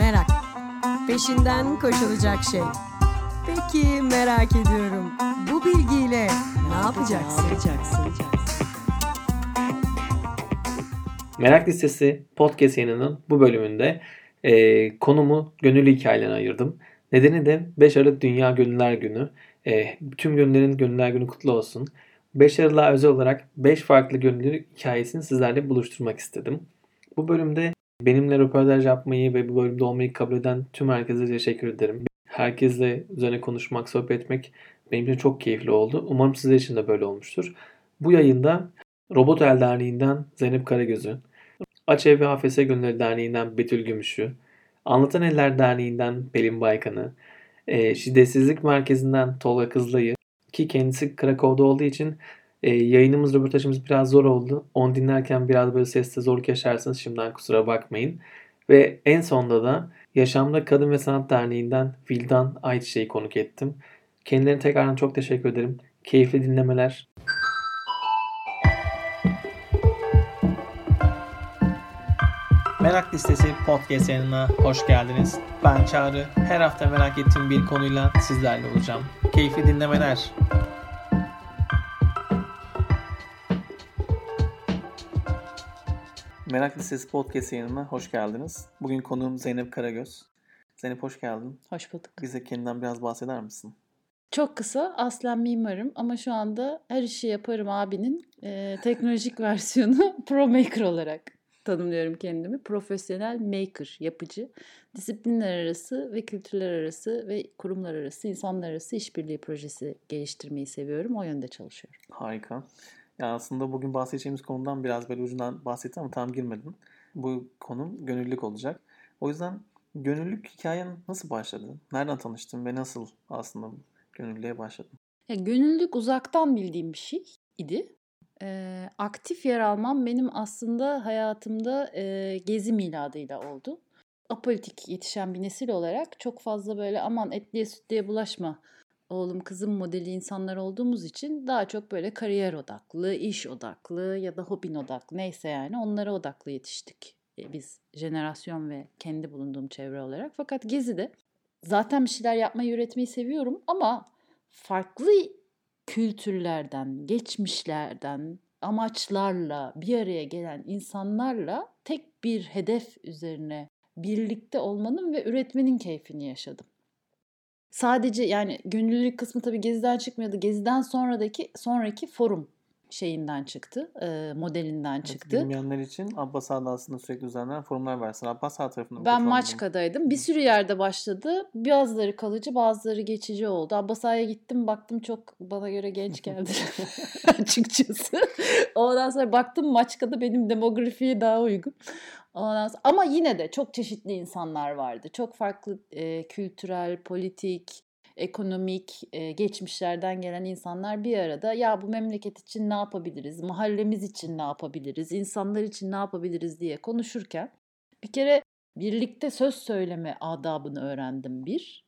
Merak. Peşinden koşulacak şey. Peki merak ediyorum. Bu bilgiyle ne yapacaksın? Merak Listesi podcast yayınının bu bölümünde e, konumu gönüllü hikayelerine ayırdım. Nedeni de 5 Aralık Dünya Gönüller Günü. E, tüm gönüllerin Gönüller Günü kutlu olsun. 5 Aralık'a özel olarak 5 farklı gönüllü hikayesini sizlerle buluşturmak istedim. Bu bölümde benimle röportaj yapmayı ve bu bölümde olmayı kabul eden tüm herkese teşekkür ederim. Herkesle üzerine konuşmak, sohbet etmek benim için çok keyifli oldu. Umarım sizler için de böyle olmuştur. Bu yayında Robot El Derneği'nden Zeynep Karagöz'ü, Aç Ev ve AFS Gönülleri Derneği'nden Betül Gümüş'ü, Anlatan Eller Derneği'nden Pelin Baykan'ı, e, Şiddetsizlik Merkezi'nden Tolga Kızlay'ı ki kendisi Krakow'da olduğu için e, yayınımız, röportajımız biraz zor oldu. Onu dinlerken biraz böyle seste zorluk yaşarsanız şimdiden kusura bakmayın. Ve en sonda da Yaşamda Kadın ve Sanat Derneği'nden Vildan Ayçiçek'i konuk ettim. Kendilerine tekrardan çok teşekkür ederim. Keyifli dinlemeler. Merak Listesi podcast yayınına hoş geldiniz. Ben Çağrı. Her hafta merak ettiğim bir konuyla sizlerle olacağım. Keyifli dinlemeler. Merak Listesi podcast yayınına hoş geldiniz. Bugün konuğum Zeynep Karagöz. Zeynep hoş geldin. Hoş bulduk. Bize kendinden biraz bahseder misin? Çok kısa aslen mimarım ama şu anda her işi yaparım abinin e, teknolojik versiyonu Pro Maker olarak tanımlıyorum kendimi. Profesyonel maker, yapıcı, disiplinler arası ve kültürler arası ve kurumlar arası, insanlar arası işbirliği projesi geliştirmeyi seviyorum. O yönde çalışıyorum. Harika. Ya aslında bugün bahsedeceğimiz konudan biraz böyle ucundan bahsettim ama tam girmedim. Bu konum gönüllülük olacak. O yüzden gönüllülük hikayen nasıl başladı? Nereden tanıştın ve nasıl aslında gönüllülüğe başladın? Ya, gönüllülük uzaktan bildiğim bir şey idi. Ee, aktif yer almam benim aslında hayatımda e, gezi miladıyla oldu. Apolitik yetişen bir nesil olarak çok fazla böyle aman etliye sütlüye bulaşma oğlum kızım modeli insanlar olduğumuz için daha çok böyle kariyer odaklı, iş odaklı ya da hobin odaklı neyse yani onlara odaklı yetiştik e, biz jenerasyon ve kendi bulunduğum çevre olarak. Fakat Gezi'de zaten bir şeyler yapmayı, üretmeyi seviyorum ama farklı kültürlerden, geçmişlerden, amaçlarla bir araya gelen insanlarla tek bir hedef üzerine birlikte olmanın ve üretmenin keyfini yaşadım. Sadece yani gönüllülük kısmı tabii Gezi'den çıkmıyordu. Gezi'den sonraki sonraki forum şeyinden çıktı, e, modelinden Evet, çıktı. bilmeyenler için Abbas Ağa'da aslında sürekli düzenlenen forumlar versin. Abbas Ağa tarafından Ben? Maçka'daydım. Bir sürü yerde başladı. Bazıları kalıcı, bazıları geçici oldu. Abbas Ağa'ya gittim, baktım çok bana göre genç geldi açıkçası. Ondan sonra baktım Maçka'da benim demografiye daha uygun. Ondan sonra, ama yine de çok çeşitli insanlar vardı. Çok farklı e, kültürel, politik, ekonomik e, geçmişlerden gelen insanlar bir arada ya bu memleket için ne yapabiliriz, mahallemiz için ne yapabiliriz, insanlar için ne yapabiliriz diye konuşurken bir kere birlikte söz söyleme adabını öğrendim bir.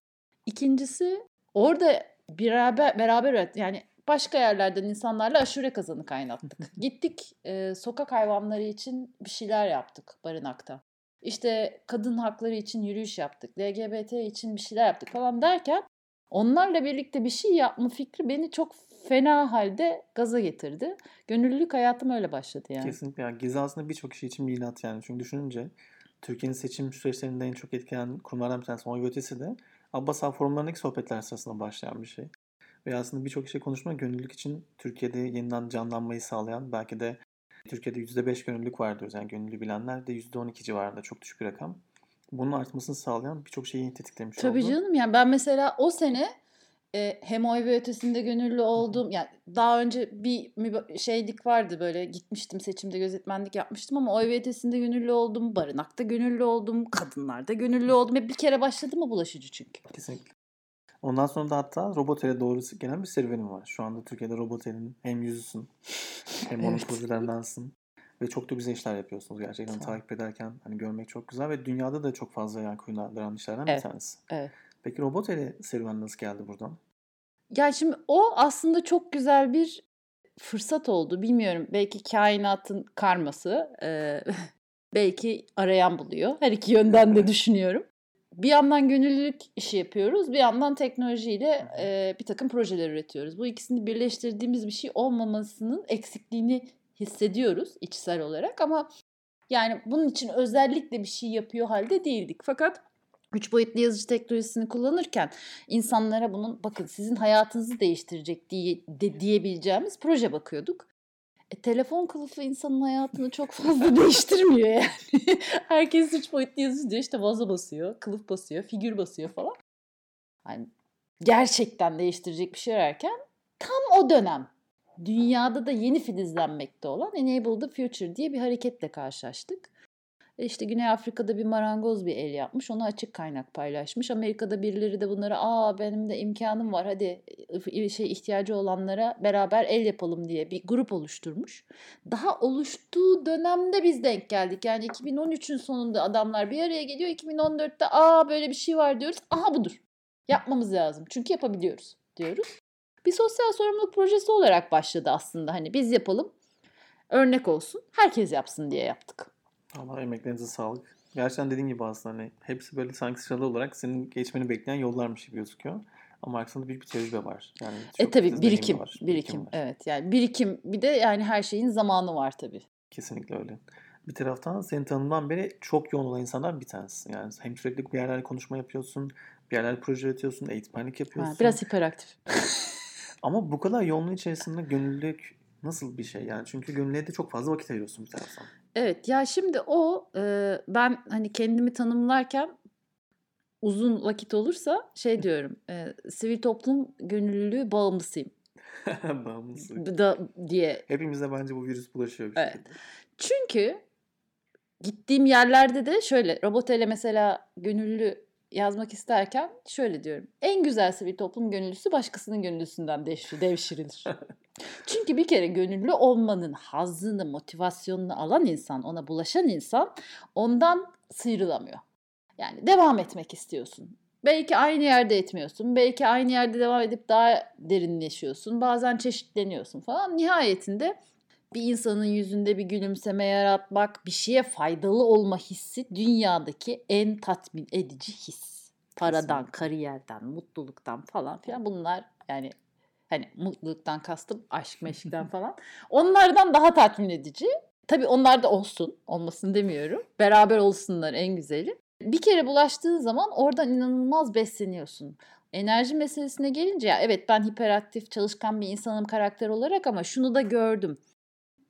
İkincisi orada beraber beraber yani başka yerlerden insanlarla aşure kazanı kaynattık. Gittik e, sokak hayvanları için bir şeyler yaptık barınakta. İşte kadın hakları için yürüyüş yaptık. LGBT için bir şeyler yaptık falan derken onlarla birlikte bir şey yapma fikri beni çok fena halde gaza getirdi. Gönüllülük hayatım öyle başladı yani. Kesinlikle. Yani Gezi aslında birçok kişi için milat yani. Çünkü düşününce Türkiye'nin seçim süreçlerinde en çok etkilen kurumlardan bir tanesi oy de Abbas forumlarındaki sohbetler sırasında başlayan bir şey. Ve aslında birçok kişiyle konuşma gönüllülük için Türkiye'de yeniden canlanmayı sağlayan belki de Türkiye'de %5 gönüllülük var diyoruz. Yani gönüllü bilenler de %12 civarında çok düşük bir rakam. Bunun artmasını sağlayan birçok şeyi tetiklemiş Tabii oldu. canım yani ben mesela o sene e, hem oy ve ötesinde gönüllü oldum. Yani daha önce bir şeylik vardı böyle gitmiştim seçimde gözetmenlik yapmıştım ama oy ve ötesinde gönüllü oldum. Barınakta gönüllü oldum. Kadınlarda gönüllü oldum. Hep bir kere başladı mı bulaşıcı çünkü. Kesinlikle. Ondan sonra da hatta Robotel'e doğru gelen bir serüvenim var. Şu anda Türkiye'de Robotel'in hem yüzüsün hem onun Evet. kurucularındansın. Ve çok da güzel işler yapıyorsunuz gerçekten ol. takip ederken hani görmek çok güzel ve dünyada da çok fazla yani kuyulandıran işlerden Evet. bir tanesi. Evet. Peki Robotel'e serüven nasıl geldi buradan? Ya şimdi o aslında çok güzel bir fırsat oldu. Bilmiyorum belki kainatın karması. e, belki arayan buluyor. Her iki yönden de düşünüyorum. Bir yandan gönüllülük işi yapıyoruz, bir yandan teknolojiyle e, bir takım projeler üretiyoruz. Bu ikisini birleştirdiğimiz bir şey olmamasının eksikliğini hissediyoruz içsel olarak ama yani bunun için özellikle bir şey yapıyor halde değildik. Fakat üç boyutlu yazıcı teknolojisini kullanırken insanlara bunun bakın sizin hayatınızı değiştirecek diye de, diyebileceğimiz proje bakıyorduk. E, telefon kılıfı insanın hayatını çok fazla değiştirmiyor yani. Herkes üç boyutlu diyor işte vazo basıyor, kılıf basıyor, figür basıyor falan. Yani gerçekten değiştirecek bir şey ararken tam o dönem dünyada da yeni filizlenmekte olan Enable the Future diye bir hareketle karşılaştık. E işte Güney Afrika'da bir marangoz bir el yapmış. Onu açık kaynak paylaşmış. Amerika'da birileri de bunlara aa benim de imkanım var hadi şey ihtiyacı olanlara beraber el yapalım diye bir grup oluşturmuş. Daha oluştuğu dönemde biz denk geldik. Yani 2013'ün sonunda adamlar bir araya geliyor. 2014'te aa böyle bir şey var diyoruz. Aha budur. Yapmamız lazım. Çünkü yapabiliyoruz diyoruz. Bir sosyal sorumluluk projesi olarak başladı aslında. Hani biz yapalım, örnek olsun, herkes yapsın diye yaptık. Allah emeklerinize sağlık. Gerçekten dediğin gibi aslında hani hepsi böyle sanki sıralı olarak senin geçmeni bekleyen yollarmış gibi gözüküyor. Ama arkasında büyük bir tecrübe var. Yani e tabii birikim, var, birikim, birikim var. evet. Yani birikim bir de yani her şeyin zamanı var tabii. Kesinlikle öyle. Bir taraftan senin tanımdan beri çok yoğun olan insanlar bir tanesi. Yani hem sürekli bir yerlerde konuşma yapıyorsun, bir yerlerde proje üretiyorsun, eğitmenlik yapıyorsun. Ha, biraz hiperaktif. Ama bu kadar yoğunluğun içerisinde gönüllülük nasıl bir şey yani? Çünkü gönüllüye de çok fazla vakit ayırıyorsun bir taraftan. Evet ya şimdi o e, ben hani kendimi tanımlarken uzun vakit olursa şey diyorum e, sivil toplum gönüllülüğü bağımlısıyım. Bağımlısı. Da, diye. Hepimize bence bu virüs bulaşıyor bir evet. Çünkü gittiğim yerlerde de şöyle Robotel'e mesela gönüllü yazmak isterken şöyle diyorum. En güzel sivil toplum gönüllüsü başkasının gönüllüsünden devşirilir. Çünkü bir kere gönüllü olmanın hazzını, motivasyonunu alan insan, ona bulaşan insan ondan sıyrılamıyor. Yani devam etmek istiyorsun. Belki aynı yerde etmiyorsun. Belki aynı yerde devam edip daha derinleşiyorsun. Bazen çeşitleniyorsun falan. Nihayetinde bir insanın yüzünde bir gülümseme yaratmak, bir şeye faydalı olma hissi dünyadaki en tatmin edici his. Paradan, Kesinlikle. kariyerden, mutluluktan falan filan bunlar yani hani mutluluktan kastım aşk meşkten falan. Onlardan daha tatmin edici. Tabii onlar da olsun, olmasın demiyorum. Beraber olsunlar en güzeli. Bir kere bulaştığın zaman oradan inanılmaz besleniyorsun. Enerji meselesine gelince ya evet ben hiperaktif, çalışkan bir insanım karakter olarak ama şunu da gördüm.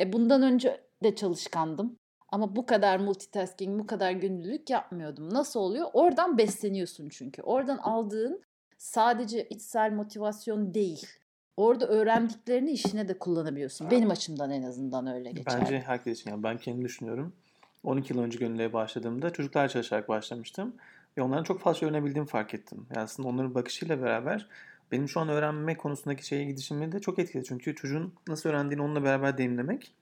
E bundan önce de çalışkandım. Ama bu kadar multitasking, bu kadar gönüllülük yapmıyordum. Nasıl oluyor? Oradan besleniyorsun çünkü. Oradan aldığın sadece içsel motivasyon değil. Orada öğrendiklerini işine de kullanabiliyorsun. Benim açımdan en azından öyle geçer. Bence herkes için. Yani ben kendim düşünüyorum. 12 yıl önce gönüllüye başladığımda çocuklar çalışarak başlamıştım. Ve onların çok fazla öğrenebildiğimi fark ettim. Yani aslında onların bakışıyla beraber benim şu an öğrenme konusundaki şeye gidişimi de çok etkiledi. Çünkü çocuğun nasıl öğrendiğini onunla beraber deneyimlemek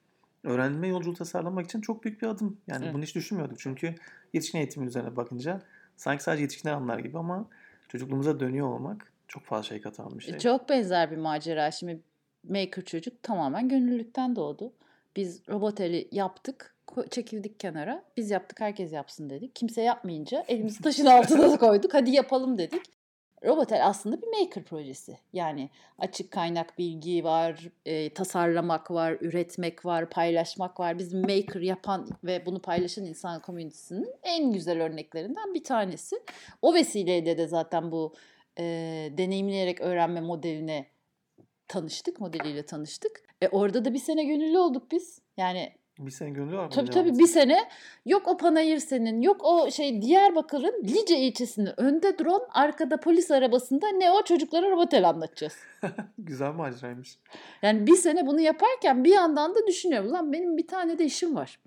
öğrenme yolculuğu tasarlamak için çok büyük bir adım. Yani evet. bunu hiç düşünmüyorduk. Çünkü yetişkin eğitimin üzerine bakınca sanki sadece yetişkinler anlar gibi ama çocukluğumuza dönüyor olmak çok fazla şey katan bir şey. Çok benzer bir macera. Şimdi Maker çocuk tamamen gönüllülükten doğdu. Biz robot eli yaptık, çekildik kenara. Biz yaptık, herkes yapsın dedik. Kimse yapmayınca elimizi taşın altına koyduk. Hadi yapalım dedik. Robotel aslında bir maker projesi. Yani açık kaynak bilgi var, e, tasarlamak var, üretmek var, paylaşmak var. Bizim maker yapan ve bunu paylaşan insan komünitesinin en güzel örneklerinden bir tanesi. O vesileyle de zaten bu e, deneyimleyerek öğrenme modeline tanıştık, modeliyle tanıştık. E, orada da bir sene gönüllü olduk biz. Yani bir sene var mı? Tabii tabii bir sene. Yok o panayır senin. Yok o şey Diyarbakır'ın Lice ilçesinde önde drone arkada polis arabasında ne o çocuklara robotel anlatacağız. Güzel maceraymış. Yani bir sene bunu yaparken bir yandan da düşünüyorum. Lan benim bir tane de işim var.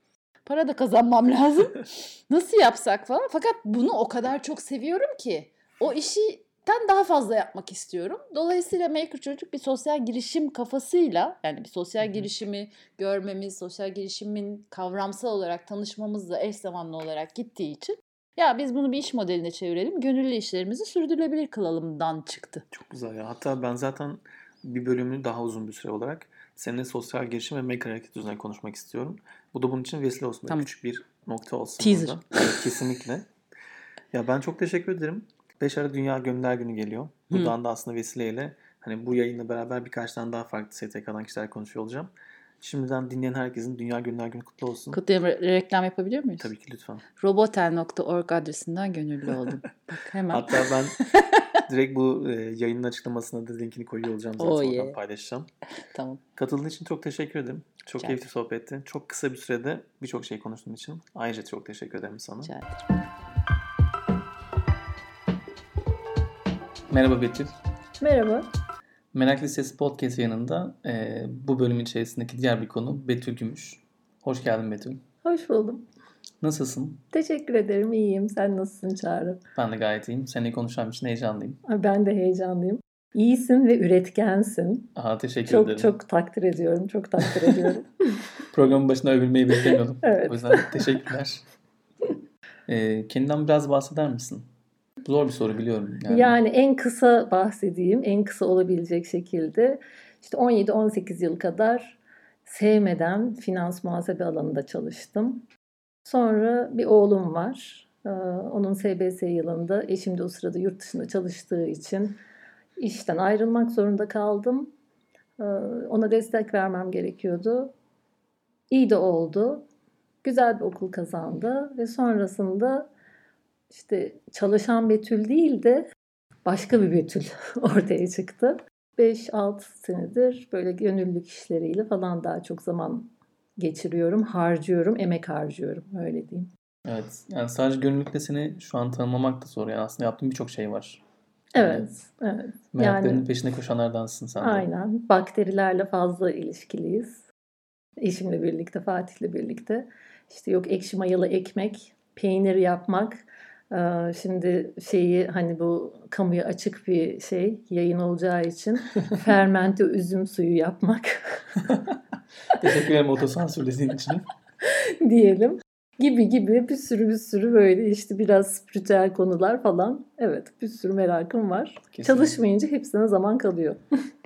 Para da kazanmam lazım. Nasıl yapsak falan. Fakat bunu o kadar çok seviyorum ki. O işi ten daha fazla yapmak istiyorum. Dolayısıyla Maker Çocuk bir sosyal girişim kafasıyla yani bir sosyal girişimi görmemiz, sosyal girişimin kavramsal olarak tanışmamızla eş zamanlı olarak gittiği için ya biz bunu bir iş modeline çevirelim, gönüllü işlerimizi sürdürülebilir kılalımdan çıktı. Çok güzel ya. Hatta ben zaten bir bölümünü daha uzun bir süre olarak seninle sosyal girişim ve maker hareketi üzerine konuşmak istiyorum. Bu da bunun için vesile olsun. Tamam. Küçük bir nokta olsun. Teaser. Evet, kesinlikle. Ya ben çok teşekkür ederim. 5 Aralık Dünya Gönüller Günü geliyor. Buradan da aslında vesileyle hani bu yayınla beraber birkaç tane daha farklı STK'dan kişiler konuşuyor olacağım. Şimdiden dinleyen herkesin Dünya Gönüller Günü kutlu olsun. Kutlayalım. Re- Reklam yapabiliyor muyuz? Tabii ki lütfen. Robotel.org adresinden gönüllü oldum. Bak hemen. Hatta ben direkt bu e, yayının açıklamasına da linkini koyuyor olacağım zaten Oh oradan yeah. paylaşacağım. Tamam. Katıldığın için çok teşekkür ederim. Çok Rica keyifli sohbetti. Çok kısa bir sürede birçok şey konuştuğun için ayrıca çok teşekkür ederim sana. Rica ederim. Merhaba Betül. Merhaba. Merak Listesi Podcast yanında e, bu bölüm içerisindeki diğer bir konu Betül Gümüş. Hoş geldin Betül. Hoş buldum. Nasılsın? Teşekkür ederim. İyiyim. Sen nasılsın Çağrı? Ben de gayet iyiyim. Seninle konuşacağım için heyecanlıyım. Ben de heyecanlıyım. İyisin ve üretkensin. Aha, teşekkür Çok ederim. çok takdir ediyorum. Çok takdir ediyorum. Programın başına övülmeyi beklemiyordum. Evet. O yüzden teşekkürler. E, kendinden biraz bahseder misin? Zor bir soru biliyorum. Yani, Yani en kısa bahsedeyim. En kısa olabilecek şekilde. İşte 17-18 yıl kadar sevmeden finans muhasebe alanında çalıştım. Sonra bir oğlum var. Ee, Onun SBS yılında eşim de o sırada yurt dışında çalıştığı için işten ayrılmak zorunda kaldım. Ee, Ona destek vermem gerekiyordu. İyi de oldu. Güzel bir okul kazandı ve sonrasında işte çalışan Betül değil de başka bir Betül ortaya çıktı. 5-6 senedir böyle gönüllülük işleriyle falan daha çok zaman geçiriyorum, harcıyorum, emek harcıyorum öyle diyeyim. Evet. Yani sadece gönüllülükle seni şu an tanımlamak da zor. Yani aslında yaptığın birçok şey var. Yani Evet, evet. Meraklarının Yani peşinde koşanlardansın sen de. aynen bakterilerle fazla ilişkiliyiz. Eşimle birlikte, Fatih'le birlikte. İşte yok ekşi mayalı ekmek, peynir yapmak. Şimdi şeyi hani bu kamuya açık bir şey yayın olacağı için fermente üzüm suyu yapmak Teşekkür ederim otosansürlediğin için. diyelim gibi gibi bir sürü bir sürü böyle işte biraz spiritüel konular falan. Evet bir sürü merakım var. Kesinlikle. Çalışmayınca hepsine zaman kalıyor.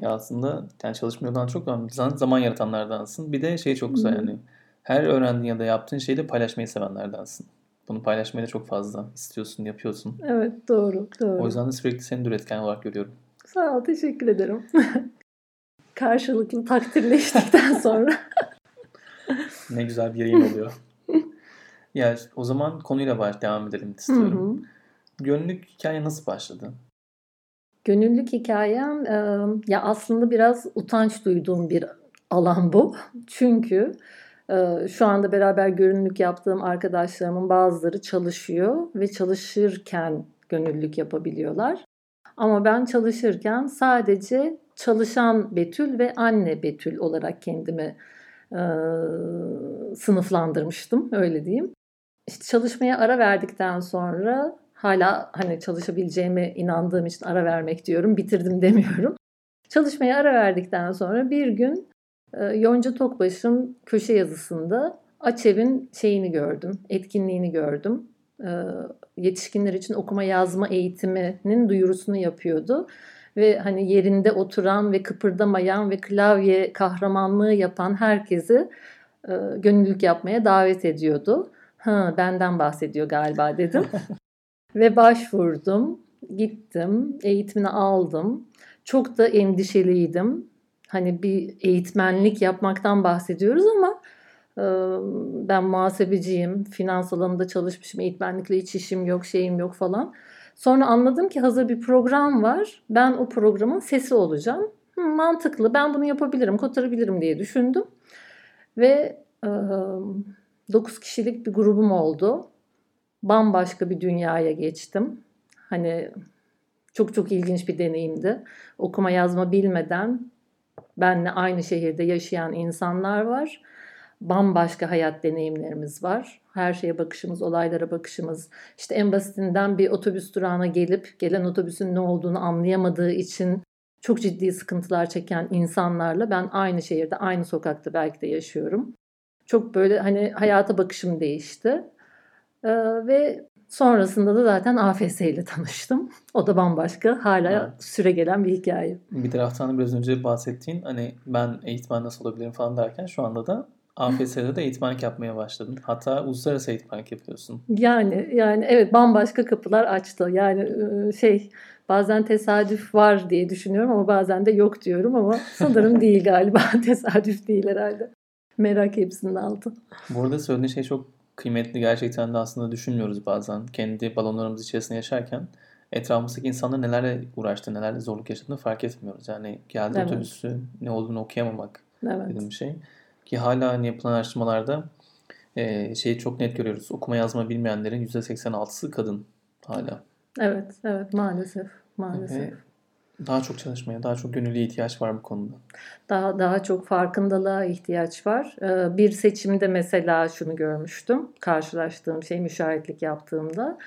Ya aslında yani çalışmıyordan çok. Zaman, zaman yaratanlardansın. Bir de şey çok güzel yani. Her öğrendiğin ya da yaptığın şeyi de paylaşmayı sevenlerdensin. Bunu paylaşmayı da çok fazla istiyorsun, yapıyorsun. Evet doğru doğru. O yüzden de sürekli seni de üretken olarak görüyorum. Sağ ol teşekkür ederim. Karşılıklı takdirleştikten sonra. Ne güzel bir yayın oluyor. ya o zaman konuyla baş devam edelim Hı istiyorum. hı. Gönüllülük hikaye nasıl başladı? Gönüllülük hikayem e, ya aslında biraz utanç duyduğum bir alan bu. Çünkü şu anda beraber gönüllülük yaptığım arkadaşlarımın bazıları çalışıyor ve çalışırken gönüllülük yapabiliyorlar. Ama ben çalışırken sadece çalışan Betül ve anne Betül olarak kendimi e, sınıflandırmıştım öyle diyeyim. İşte çalışmaya ara verdikten sonra hala hani çalışabileceğime inandığım için ara vermek diyorum. Bitirdim demiyorum. Çalışmaya ara verdikten sonra bir gün Yonca Tokbaş'ın köşe yazısında Açev'in şeyini gördüm, etkinliğini gördüm. E, yetişkinler için okuma yazma eğitiminin duyurusunu yapıyordu. Ve hani yerinde oturan ve kıpırdamayan ve klavye kahramanlığı yapan herkesi e, gönüllülük yapmaya davet ediyordu. Ha, benden bahsediyor galiba dedim. Ve başvurdum, gittim, eğitimini aldım. Çok da endişeliydim. Hani bir eğitmenlik yapmaktan bahsediyoruz ama ben muhasebeciyim, finans alanında çalışmışım, eğitmenlikle hiç işim yok, şeyim yok falan. Sonra anladım ki hazır bir program var. Ben o programın sesi olacağım. Mantıklı, ben bunu yapabilirim, kotarabilirim diye düşündüm. Ve e, 9 kişilik bir grubum oldu bambaşka bir dünyaya geçtim. Hani çok çok ilginç bir deneyimdi. Okuma yazma bilmeden benle aynı şehirde yaşayan insanlar var. Bambaşka hayat deneyimlerimiz var. Her şeye bakışımız, olaylara bakışımız. İşte en basitinden bir otobüs durağına gelip gelen otobüsün ne olduğunu anlayamadığı için çok ciddi sıkıntılar çeken insanlarla ben aynı şehirde, aynı sokakta belki de yaşıyorum. Çok böyle hani hayata bakışım değişti. Ee, ve sonrasında da zaten AFS ile tanıştım. O da bambaşka, hala Evet. süre gelen bir hikaye. Bir taraftan biraz önce bahsettiğin hani ben eğitmen nasıl olabilirim falan derken şu anda da AFS'de de eğitmenlik yapmaya başladın. Hatta uluslararası eğitmenlik yapıyorsun. Yani yani evet bambaşka kapılar açtı. Yani şey bazen tesadüf var diye düşünüyorum ama bazen de yok diyorum ama sanırım değil galiba. tesadüf değil herhalde. Merak hepsinin altı. Burada söylediğin şey çok kıymetli. Gerçekten de aslında düşünmüyoruz bazen. Kendi balonlarımız içerisinde yaşarken etrafımızdaki insanlar nelerle uğraştı, nelerle zorluk yaşadığını fark etmiyoruz. Yani geldi Evet. otobüsü ne olduğunu okuyamamak Evet. dediğim bir şey. Ki hala hani yapılan araştırmalarda e, şeyi çok net görüyoruz. Okuma yazma bilmeyenlerin %86'sı kadın hala. Evet, evet maalesef. Maalesef. Ve daha çok çalışmaya, daha çok gönüllüye ihtiyaç var bu konuda. Daha daha çok farkındalığa ihtiyaç var. Ee, Bir seçimde mesela şunu görmüştüm. Karşılaştığım şey müşahitlik yaptığımda.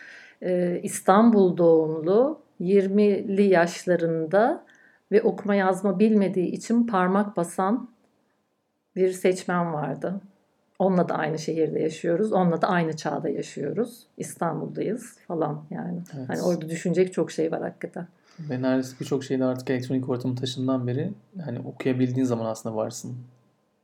Ee, İstanbul doğumlu 20'li yaşlarında ve okuma yazma bilmediği için parmak basan bir seçmen vardı. Onunla da aynı şehirde yaşıyoruz. Onunla da aynı çağda yaşıyoruz. İstanbul'dayız falan yani. Evet. Hani orada düşünecek çok şey var hakikaten. Ve neredeyse birçok şeyde artık elektronik ortamın taşından beri hani okuyabildiğin zaman aslında varsın.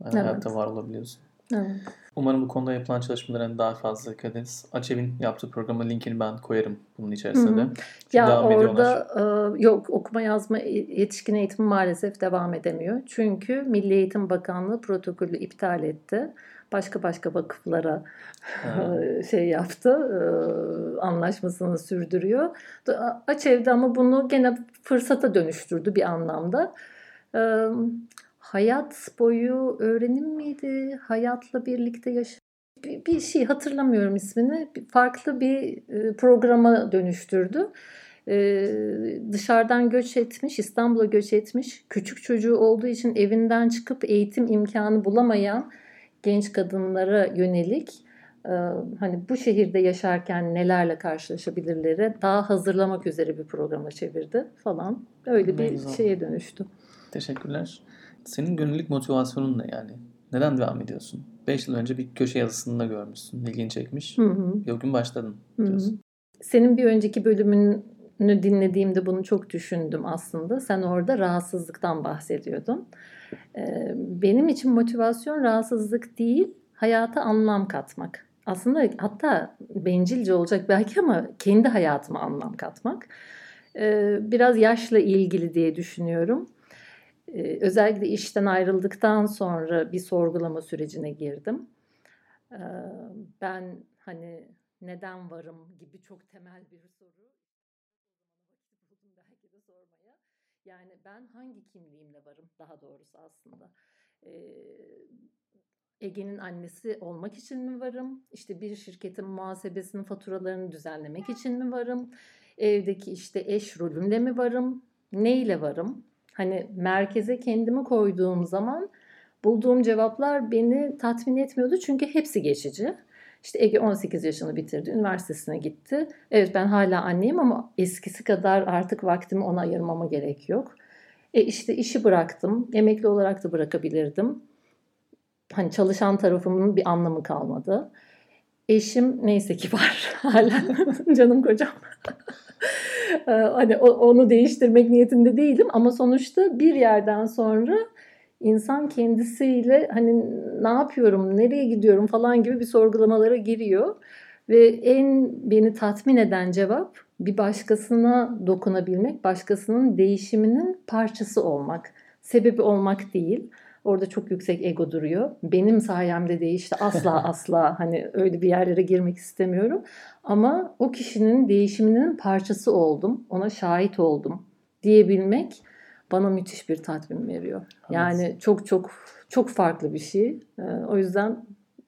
Yani Evet. Hayatta var olabiliyorsun. Evet. Umarım bu konuda yapılan çalışmalara hani daha fazla ederiz. Açev'in yaptığı programa linkini ben koyarım bunun hı. de. Çünkü Ya devam orada e, yok okuma yazma yetişkin eğitimi maalesef devam edemiyor. Çünkü Milli Eğitim Bakanlığı protokolü iptal etti. Başka başka vakıflara e, şey yaptı, e, anlaşmasını sürdürüyor. Açev'de ama bunu gene fırsata dönüştürdü bir anlamda. Hayat boyu öğrenim miydi? Hayatla birlikte yaş bir, şey hatırlamıyorum ismini. Farklı bir e, programa dönüştürdü. E, dışarıdan göç etmiş, İstanbul'a göç etmiş. Küçük çocuğu olduğu için evinden çıkıp eğitim imkanı bulamayan genç kadınlara yönelik e, hani bu şehirde yaşarken nelerle karşılaşabilirleri daha hazırlamak üzere bir programa çevirdi falan. Öyle bir güzel. şeye dönüştü. Teşekkürler. Senin gönüllülük motivasyonun ne yani? Neden devam ediyorsun? 5 yıl önce bir köşe yazısında görmüşsün. ilgini çekmiş. Hı hı. O gün başladın Hı hı. diyorsun. Senin bir önceki bölümünü dinlediğimde bunu çok düşündüm aslında. Sen orada rahatsızlıktan bahsediyordun. Ee, Benim için motivasyon rahatsızlık değil, hayata anlam katmak. Aslında hatta bencilce olacak belki ama kendi hayatıma anlam katmak. Ee, Biraz yaşla ilgili diye düşünüyorum. Ee, Özellikle işten ayrıldıktan sonra bir sorgulama sürecine girdim. Ee, Ben hani neden varım gibi çok temel bir soru. belki de sormaya. Yani ben hangi kimliğimle varım daha doğrusu aslında. Ee, Ege'nin annesi olmak için mi varım? İşte bir şirketin muhasebesinin faturalarını düzenlemek için mi varım? Evdeki işte eş rolümle mi varım? Neyle varım? Hani merkeze kendimi koyduğum zaman bulduğum cevaplar beni tatmin etmiyordu çünkü hepsi geçici. İşte Ege 18 yaşını bitirdi, üniversitesine gitti. Evet ben hala anneyim ama eskisi kadar artık vaktimi ona ayırmama gerek yok. E işte işi bıraktım, emekli olarak da bırakabilirdim. Hani çalışan tarafımın bir anlamı kalmadı. Eşim neyse ki var hala canım kocam. Ee, hani onu değiştirmek niyetinde değilim ama sonuçta bir yerden sonra insan kendisiyle hani ne yapıyorum, nereye gidiyorum falan gibi bir sorgulamalara giriyor. Ve en beni tatmin eden cevap bir başkasına dokunabilmek, başkasının değişiminin parçası olmak. Sebebi olmak değil. Orada çok yüksek ego duruyor. Benim sayemde değişti. Asla asla hani öyle bir yerlere girmek istemiyorum. Ama o kişinin değişiminin parçası oldum. Ona şahit oldum diyebilmek bana müthiş bir tatmin veriyor. Yani çok çok çok farklı bir şey. Ee, O yüzden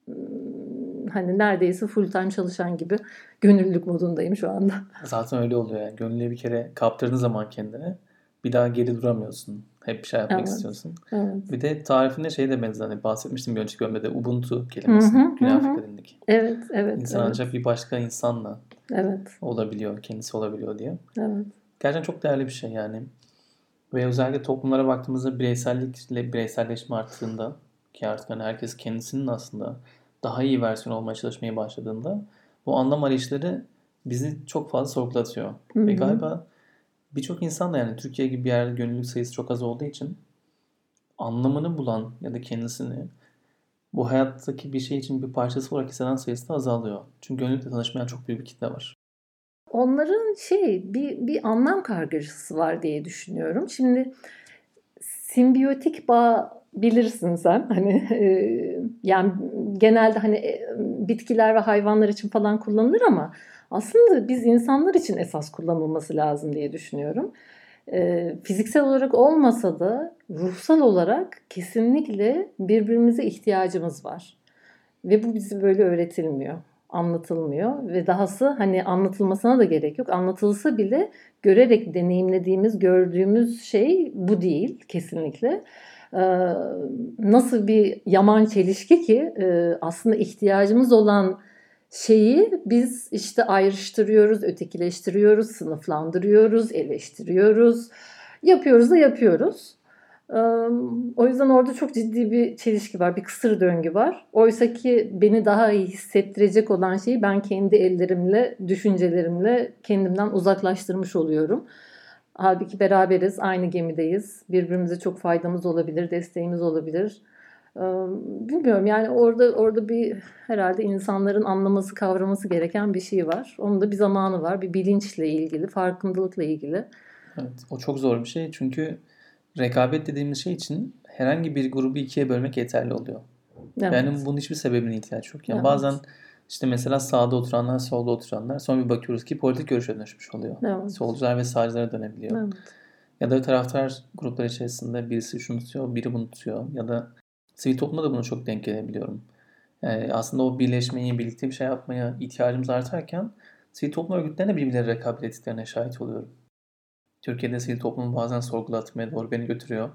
ım, hani neredeyse full time çalışan gibi gönüllülük modundayım şu anda. Zaten öyle oluyor yani. Gönüllüye bir kere kaptırdığın zaman kendine bir daha geri duramıyorsun. Hep şey yapmak Evet. istiyorsun. Evet. Bir de tarifinde şey de benzer. Hani bahsetmiştim bir önceki bölümde de Ubuntu kelimesi. Güney. Afrika dilindeki. Evet, evet, İnsan evet, ancak bir başka insanla evet, olabiliyor, kendisi olabiliyor diye. evet. Gerçekten çok değerli bir şey yani. Ve özellikle toplumlara baktığımızda bireysellikle bireyselleşme arttığında ki artık hani herkes kendisinin aslında daha iyi versiyon olmaya çalışmaya başladığında bu anlam arayışları bizi çok fazla sorgulatıyor. Hı Ve galiba birçok insan da yani Türkiye gibi bir yerde gönüllülük sayısı çok az olduğu için anlamını bulan ya da kendisini bu hayattaki bir şey için bir parçası olarak hisseden sayısı da azalıyor. Çünkü gönüllülükle tanışmayan çok büyük bir kitle var. Onların şey bir, bir anlam kargaşası var diye düşünüyorum. Şimdi simbiyotik bağ bilirsin sen hani e, yani genelde hani e, bitkiler ve hayvanlar için falan kullanılır ama aslında biz insanlar için esas kullanılması lazım diye düşünüyorum. E, fiziksel olarak olmasa da ruhsal olarak kesinlikle birbirimize ihtiyacımız var. Ve bu bizi böyle öğretilmiyor, anlatılmıyor ve dahası hani anlatılmasına da gerek yok. Anlatılsa bile görerek deneyimlediğimiz, gördüğümüz şey bu değil kesinlikle. Ee, nasıl bir yaman çelişki ki e, aslında ihtiyacımız olan şeyi biz işte ayrıştırıyoruz, ötekileştiriyoruz, sınıflandırıyoruz, eleştiriyoruz. Yapıyoruz da yapıyoruz. O yüzden orada çok ciddi bir çelişki var, bir kısır döngü var. Oysa ki beni daha iyi hissettirecek olan şeyi ben kendi ellerimle, düşüncelerimle kendimden uzaklaştırmış oluyorum. Halbuki beraberiz, aynı gemideyiz. Birbirimize çok faydamız olabilir, desteğimiz olabilir. Bilmiyorum yani orada orada bir herhalde insanların anlaması, kavraması gereken bir şey var. Onun da bir zamanı var. Bir bilinçle ilgili, farkındalıkla ilgili. Evet, o çok zor bir şey çünkü rekabet dediğimiz şey için herhangi bir grubu ikiye bölmek yeterli oluyor. Evet. Yani bunun hiçbir sebebine ihtiyaç yok. Yani Evet. bazen işte mesela sağda oturanlar, solda oturanlar sonra bir bakıyoruz ki politik görüşe dönüşmüş oluyor. Evet. Solcular ve sağcılara dönebiliyor. Evet. Ya da taraftar gruplar içerisinde birisi şunu tutuyor, biri bunu tutuyor. Ya da sivil toplumda da bunu çok denk gelebiliyorum. Yani aslında o birleşmeyi, birlikte bir şey yapmaya ihtiyacımız artarken sivil toplum örgütlerine birbirleri rekabet ettiklerine şahit oluyorum. Türkiye'de sivil toplumu bazen sorgulatmaya doğru beni götürüyor.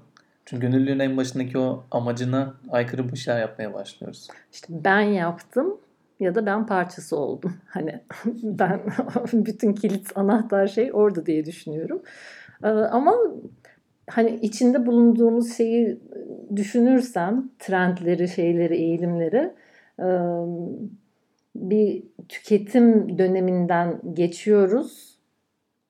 Çünkü gönüllülüğün en başındaki o amacına aykırı bir şeyler yapmaya başlıyoruz. İşte ben yaptım ya da ben parçası oldum. Hani ben bütün kilit anahtar şey orada diye düşünüyorum. Ee, Ama hani içinde bulunduğumuz şeyi düşünürsem trendleri, şeyleri, eğilimleri bir tüketim döneminden geçiyoruz.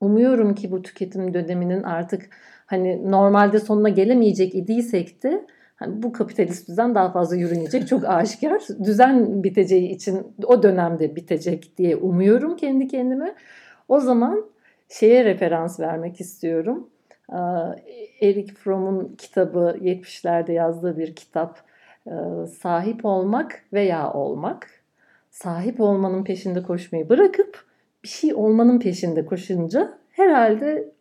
Umuyorum ki bu tüketim döneminin artık hani normalde sonuna gelemeyecek idiysek de hani bu kapitalist düzen daha fazla yürünecek çok aşikar. Düzen biteceği için o dönemde bitecek diye umuyorum kendi kendime. O zaman şeye referans vermek istiyorum. Ee, Eric Fromm'un kitabı 70'lerde yazdığı bir kitap. Ee, Sahip olmak veya olmak. Sahip olmanın peşinde koşmayı bırakıp bir şey olmanın peşinde koşunca herhalde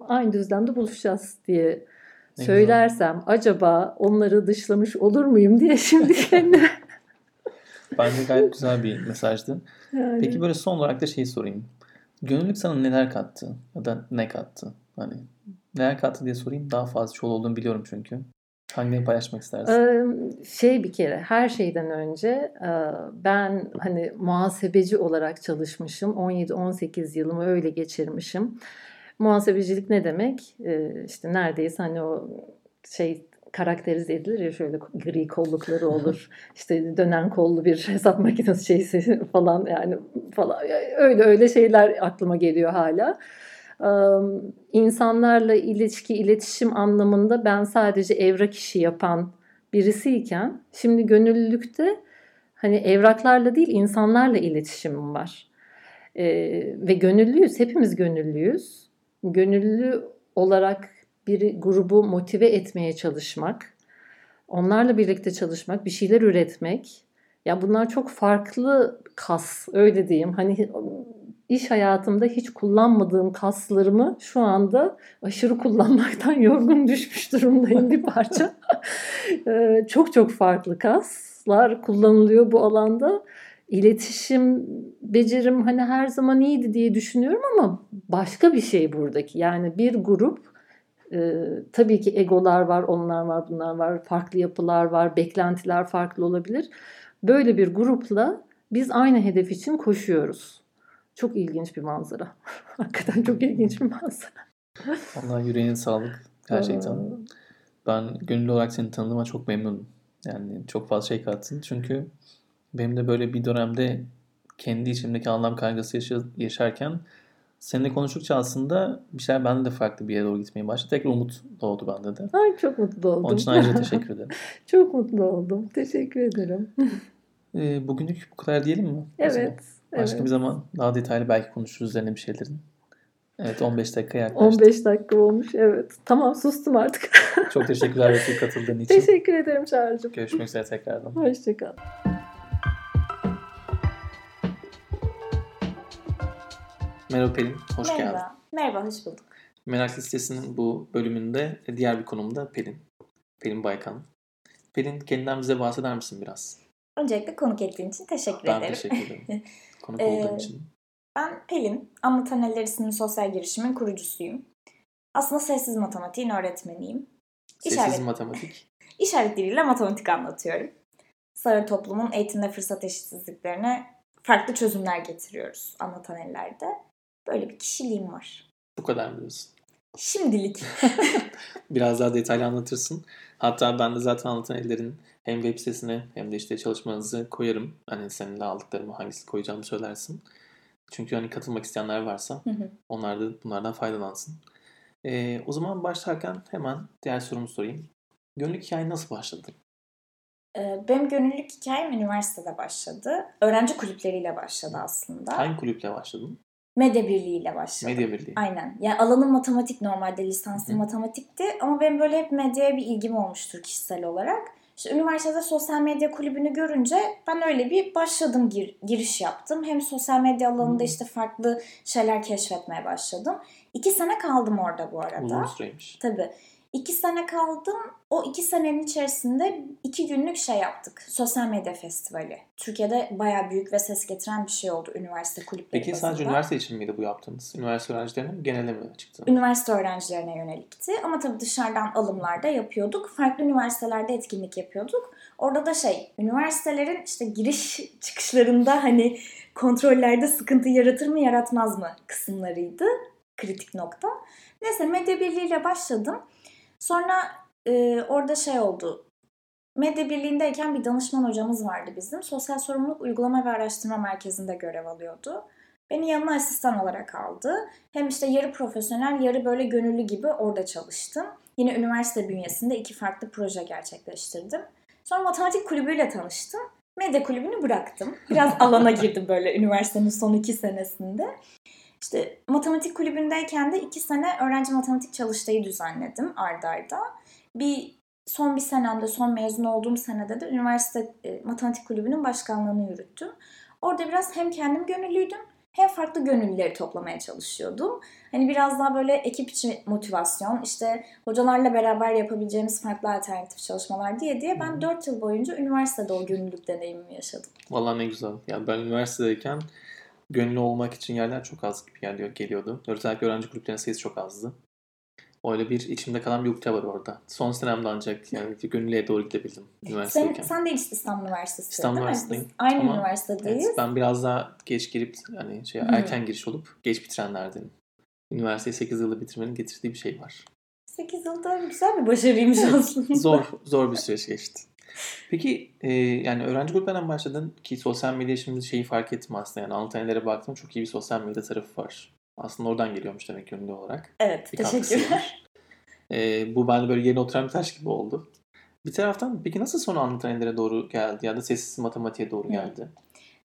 aynı düzlemde buluşacağız diye Ne söylersem acaba onları dışlamış olur muyum diye şimdi kendime Bence gayet güzel bir mesajdı. yani. Peki böyle son olarak da şeyi sorayım. Gönüllülük sana neler kattı? Ya da ne kattı? Hani neler kattı diye sorayım. Daha fazla yol olduğunu biliyorum çünkü. Hangilerini paylaşmak istersin? Şey bir kere her şeyden önce ben hani muhasebeci olarak çalışmışım. 17-18 yılımı öyle geçirmişim. Muhasebecilik ne demek? İşte neredeyse hani o şey karakterize edilir ya şöyle gri kollukları olur. işte dönen kollu bir hesap makinesi şeysi falan yani falan öyle öyle şeyler aklıma geliyor hala. İnsanlarla ilişki, iletişim anlamında ben sadece evrak işi yapan birisiyken şimdi gönüllülükte hani evraklarla değil insanlarla iletişimim var. Ee, ve gönüllüyüz, hepimiz gönüllüyüz. Gönüllü olarak bir grubu motive etmeye çalışmak, onlarla birlikte çalışmak, bir şeyler üretmek. Ya bunlar çok farklı kas, öyle diyeyim. Hani iş hayatımda hiç kullanmadığım kaslarımı şu anda aşırı kullanmaktan yorgun düşmüş durumdayım bir parça. Çok çok farklı kaslar kullanılıyor bu alanda. İletişim becerim hani her zaman iyiydi diye düşünüyorum ama başka bir şey buradaki. Yani bir grup e, tabii ki egolar var, onlar var, bunlar var, farklı yapılar var, beklentiler farklı olabilir. Böyle bir grupla biz aynı hedef için koşuyoruz. Çok ilginç bir manzara. Hakikaten çok ilginç bir manzara. Allah yüreğine sağlık. Gerçekten. Ben gönüllü olarak seni tanıdığıma çok memnunum. Yani çok fazla şey kattın. Çünkü benim de böyle bir dönemde kendi içimdeki anlam kaygısı yaşa- yaşarken Seninle konuştukça aslında bir şeyler bende de farklı bir yere doğru gitmeye başladı. Tekrar umut doğdu bende de. Ay çok mutlu oldum. Onun için ayrıca teşekkür ederim. çok mutlu oldum. Teşekkür ederim. Ee, bugünlük bu kadar diyelim mi? Evet. Başka evet. bir zaman daha detaylı belki konuşuruz üzerine bir şeylerin. Evet 15 dakika yaklaştı. 15 dakika olmuş. Evet. Tamam sustum artık. Çok teşekkürler Betül katıldığın için. Teşekkür ederim Çağrı'cığım. Görüşmek üzere tekrardan. Hoşçakal. Merhaba Pelin, hoş geldin. Merhaba. Merhaba, hoş bulduk. Merak listesinin bu bölümünde diğer bir konumda Pelin. Pelin Baykan. Pelin kendinden bize bahseder misin biraz? Öncelikle konuk ettiğin için teşekkür Ben ederim. teşekkür ederim. Konuk Ee, olduğun için. Ben Pelin, Anlatan Eller isimli sosyal girişimin kurucusuyum. Aslında sessiz matematiğin öğretmeniyim. Sessiz işaret- matematik. İşaret diliyle matematik anlatıyorum. Sağır toplumun eğitimde fırsat eşitsizliklerine farklı çözümler getiriyoruz Anlatan Eller'de. Böyle bir kişiliğim var. Bu kadar diyorsun. Şimdilik. Biraz daha detaylı anlatırsın. Hatta ben de zaten anlatan ellerin hem web sitesine hem de işte çalışmanızı koyarım. Hani seninle aldıklarımı hangisini koyacağımı söylersin. Çünkü hani katılmak isteyenler varsa Hı hı. onlar da bunlardan faydalansın. Ee, o zaman başlarken hemen diğer sorumu sorayım. Gönüllük hikaye nasıl başladı? Benim gönüllülük hikayem üniversitede başladı. Öğrenci kulüpleriyle başladı aslında. Hangi kulüple başladın? Medya Birliği ile başladı. Medya Birliği. Aynen. Yani alanım matematik normalde lisansım matematikti ama benim böyle hep medyaya bir ilgim olmuştur kişisel olarak. İşte üniversitede sosyal medya kulübünü görünce ben öyle bir başladım gir- giriş yaptım. Hem sosyal medya alanında Hı. işte farklı şeyler keşfetmeye başladım. İki sene kaldım orada bu arada. Uzun süreymiş. Tabii. İki sene kaldım. O iki senenin içerisinde iki günlük şey yaptık. Sosyal medya festivali. Türkiye'de bayağı büyük ve ses getiren bir şey oldu üniversite kulüpleri Peki sadece üniversite için miydi bu yaptığınız? Üniversite öğrencilerine mi genele mi çıktı? Üniversite öğrencilerine yönelikti ama tabii dışarıdan alımlarda yapıyorduk. Farklı üniversitelerde etkinlik yapıyorduk. Orada da şey, üniversitelerin işte giriş çıkışlarında hani kontrollerde sıkıntı yaratır mı yaratmaz mı kısımlarıydı. Kritik nokta. Neyse Medya Birliği ile başladım. Sonra e, orada şey oldu. Medya Birliği'ndeyken bir danışman hocamız vardı bizim. Sosyal Sorumluluk Uygulama ve Araştırma Merkezi'nde görev alıyordu. Beni yanına asistan olarak aldı. Hem işte yarı profesyonel, yarı böyle gönüllü gibi orada çalıştım. Yine üniversite bünyesinde iki farklı proje gerçekleştirdim. Sonra matematik kulübüyle tanıştım. Medya kulübünü bıraktım. Biraz alana girdim böyle üniversitenin son iki senesinde. İşte matematik kulübündeyken de iki sene öğrenci matematik çalıştayı düzenledim ardarda. arda. Bir son bir senemde, son mezun olduğum senede de üniversite e, matematik kulübünün başkanlığını yürüttüm. Orada biraz hem kendim gönüllüydüm hem farklı gönüllüleri toplamaya çalışıyordum. Hani biraz daha böyle ekip içi motivasyon, işte hocalarla beraber yapabileceğimiz farklı alternatif çalışmalar diye diye ben 4 yıl boyunca üniversitede o gönüllülük deneyimimi yaşadım. Vallahi ne güzel. Yani ben üniversitedeyken gönüllü olmak için yerler çok az gibi geliyor, geliyordu. Özellikle öğrenci kulüplerinin sayısı çok azdı. Öyle bir içimde kalan bir ukde var orada. Son senemde ancak yani gönüllüye doğru gidebildim Sen, üniversitedeyken. sen de İstanbul Üniversitesi İstanbul değil mi? Üniversitesi'ndeyim. Biz aynı Ama üniversitedeyiz. Evet, ben biraz daha geç girip hani şey, Hmm. erken giriş olup geç bitirenlerdenim. Üniversiteyi 8 yılda bitirmenin getirdiği bir şey var. 8 yılda güzel bir başarıymış aslında. Zor zor bir süreç geçti. Peki e, yani öğrenci gruplarından başladın ki sosyal medya şimdi şeyi fark ettim aslında yani Antalya'lara baktım çok iyi bir sosyal medya tarafı var. Aslında oradan geliyormuş demek gönüllü olarak. Evet, Bir teşekkürler. E, bu bende böyle yerine oturan bir taş gibi oldu. Bir taraftan peki nasıl sonra Antalya'lara doğru geldi ya da sessiz matematiğe doğru Hı. geldi?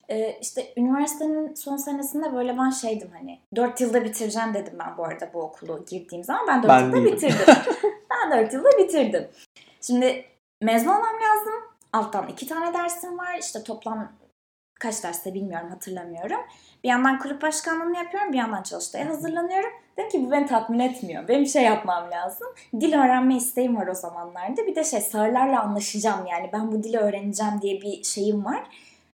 Ee, işte üniversitenin son senesinde böyle ben şeydim hani 4 yılda bitireceğim dedim ben bu arada bu okulu girdiğim zaman. Ben 4 Ben yılda değilim. bitirdim. ben 4 yılda bitirdim. Şimdi mezun olmam. Alttan iki tane dersim var. İşte toplam kaç derste bilmiyorum hatırlamıyorum. Bir yandan kulüp başkanlığını yapıyorum. Bir yandan çalıştaya hazırlanıyorum. Dedim ki bu beni tatmin etmiyor. Benim şey yapmam lazım. Dil öğrenme isteğim var o zamanlarda. Bir de şey sağırlarla anlaşacağım yani. Ben bu dili öğreneceğim diye bir şeyim var.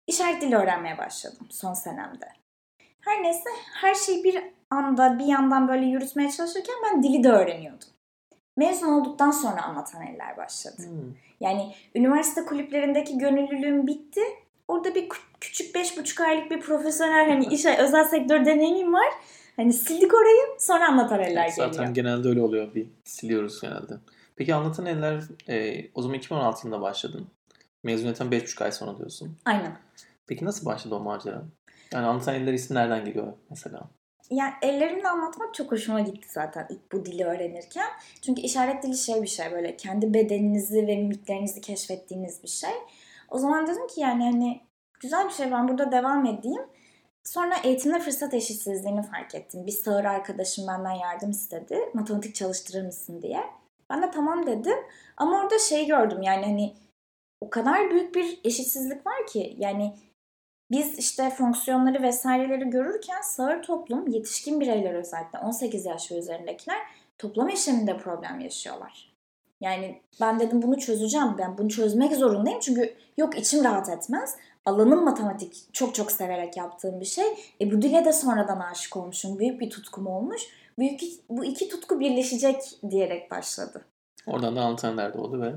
İşaret dili öğrenmeye başladım son senemde. Her neyse her şeyi bir anda bir yandan böyle yürütmeye çalışırken ben dili de öğreniyordum. Mezun olduktan sonra anlatan eller başladı. Hmm. Yani üniversite kulüplerindeki gönüllülüğüm bitti. Orada bir kü- küçük beş buçuk aylık bir profesyonel hani iş özel sektör deneyimim var. Hani sildik orayı sonra anlatan eller Zaten geliyor. genelde öyle oluyor. Bir siliyoruz genelde. Peki anlatan eller e, o zaman 2016 yılında başladın. Mezuniyetten 5,5 ay sonra diyorsun. Aynen. Peki nasıl başladı o macera? Yani anlatan eller ismi nereden geliyor mesela? Yani ellerimle anlatmak çok hoşuma gitti zaten ilk bu dili öğrenirken. Çünkü işaret dili şey bir şey böyle kendi bedeninizi ve mimiklerinizi keşfettiğiniz bir şey. O zaman dedim ki yani hani güzel bir şey ben burada devam edeyim. Sonra eğitimde fırsat eşitsizliğini fark ettim. Bir sağır arkadaşım benden yardım istedi. Matematik çalıştırır mısın diye. Ben de tamam dedim. Ama orada şey gördüm yani hani o kadar büyük bir eşitsizlik var ki yani biz işte fonksiyonları vesaireleri görürken sağır toplum yetişkin bireyler özellikle 18 yaş ve üzerindekiler toplam işleminde problem yaşıyorlar. Yani ben dedim bunu çözeceğim. Ben bunu çözmek zorundayım. Çünkü yok içim rahat etmez. Alanım matematik çok çok severek yaptığım bir şey. E bu dile de sonradan aşık olmuşum. Büyük bir tutkum olmuş. Büyük, bu iki tutku birleşecek diyerek başladı. Oradan da anlatan de oldu ve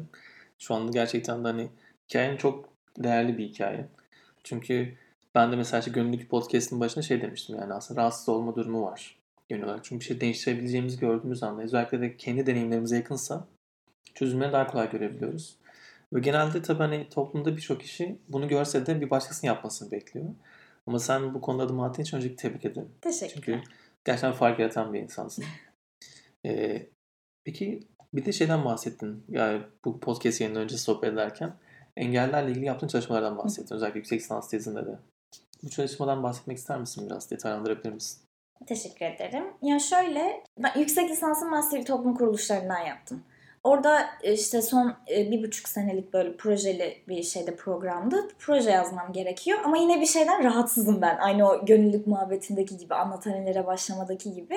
şu anda gerçekten de hani hikayen çok değerli bir hikaye. Çünkü ben de mesela işte gönüllülük podcast'ın başında şey demiştim yani aslında rahatsız olma durumu var genel olarak. Çünkü bir şey değiştirebileceğimizi gördüğümüz anda özellikle de kendi deneyimlerimize yakınsa çözümleri daha kolay görebiliyoruz. Ve genelde tabii hani toplumda birçok kişi bunu görse de bir başkasının yapmasını bekliyor. Ama sen bu konuda adım attığın için öncelikle tebrik ederim. Teşekkür Çünkü gerçekten fark yaratan bir insansın. Ee, peki bir de şeyden bahsettin. Yani bu podcast yayından önce sohbet ederken engellerle ilgili yaptığın çalışmalardan bahsettin. Özellikle yüksek lisans tezinde de. Bu çalışmadan bahsetmek ister misin biraz? Detaylandırabilir misin? Teşekkür ederim. Ya şöyle, ben yüksek lisansın master toplum kuruluşlarından yaptım. Orada işte son e, bir buçuk senelik böyle projeli bir şeyde programdı. Proje yazmam gerekiyor ama yine bir şeyden rahatsızım ben. Aynı o gönüllülük muhabbetindeki gibi, anlatanelere başlamadaki gibi.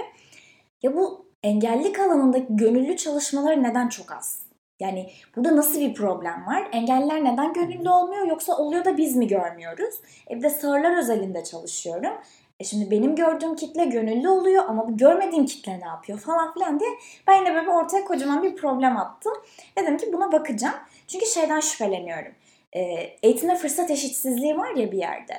Ya bu engellilik alanındaki gönüllü çalışmaları neden çok az? Yani burada nasıl bir problem var? Engelliler neden gönüllü olmuyor yoksa oluyor da biz mi görmüyoruz? E bir de sağırlar özelinde çalışıyorum. E şimdi benim gördüğüm kitle gönüllü oluyor ama bu görmediğim kitle ne yapıyor falan filan diye ben yine böyle ortaya kocaman bir problem attım. Dedim ki buna bakacağım. Çünkü şeyden şüpheleniyorum. E, eğitimde fırsat eşitsizliği var ya bir yerde.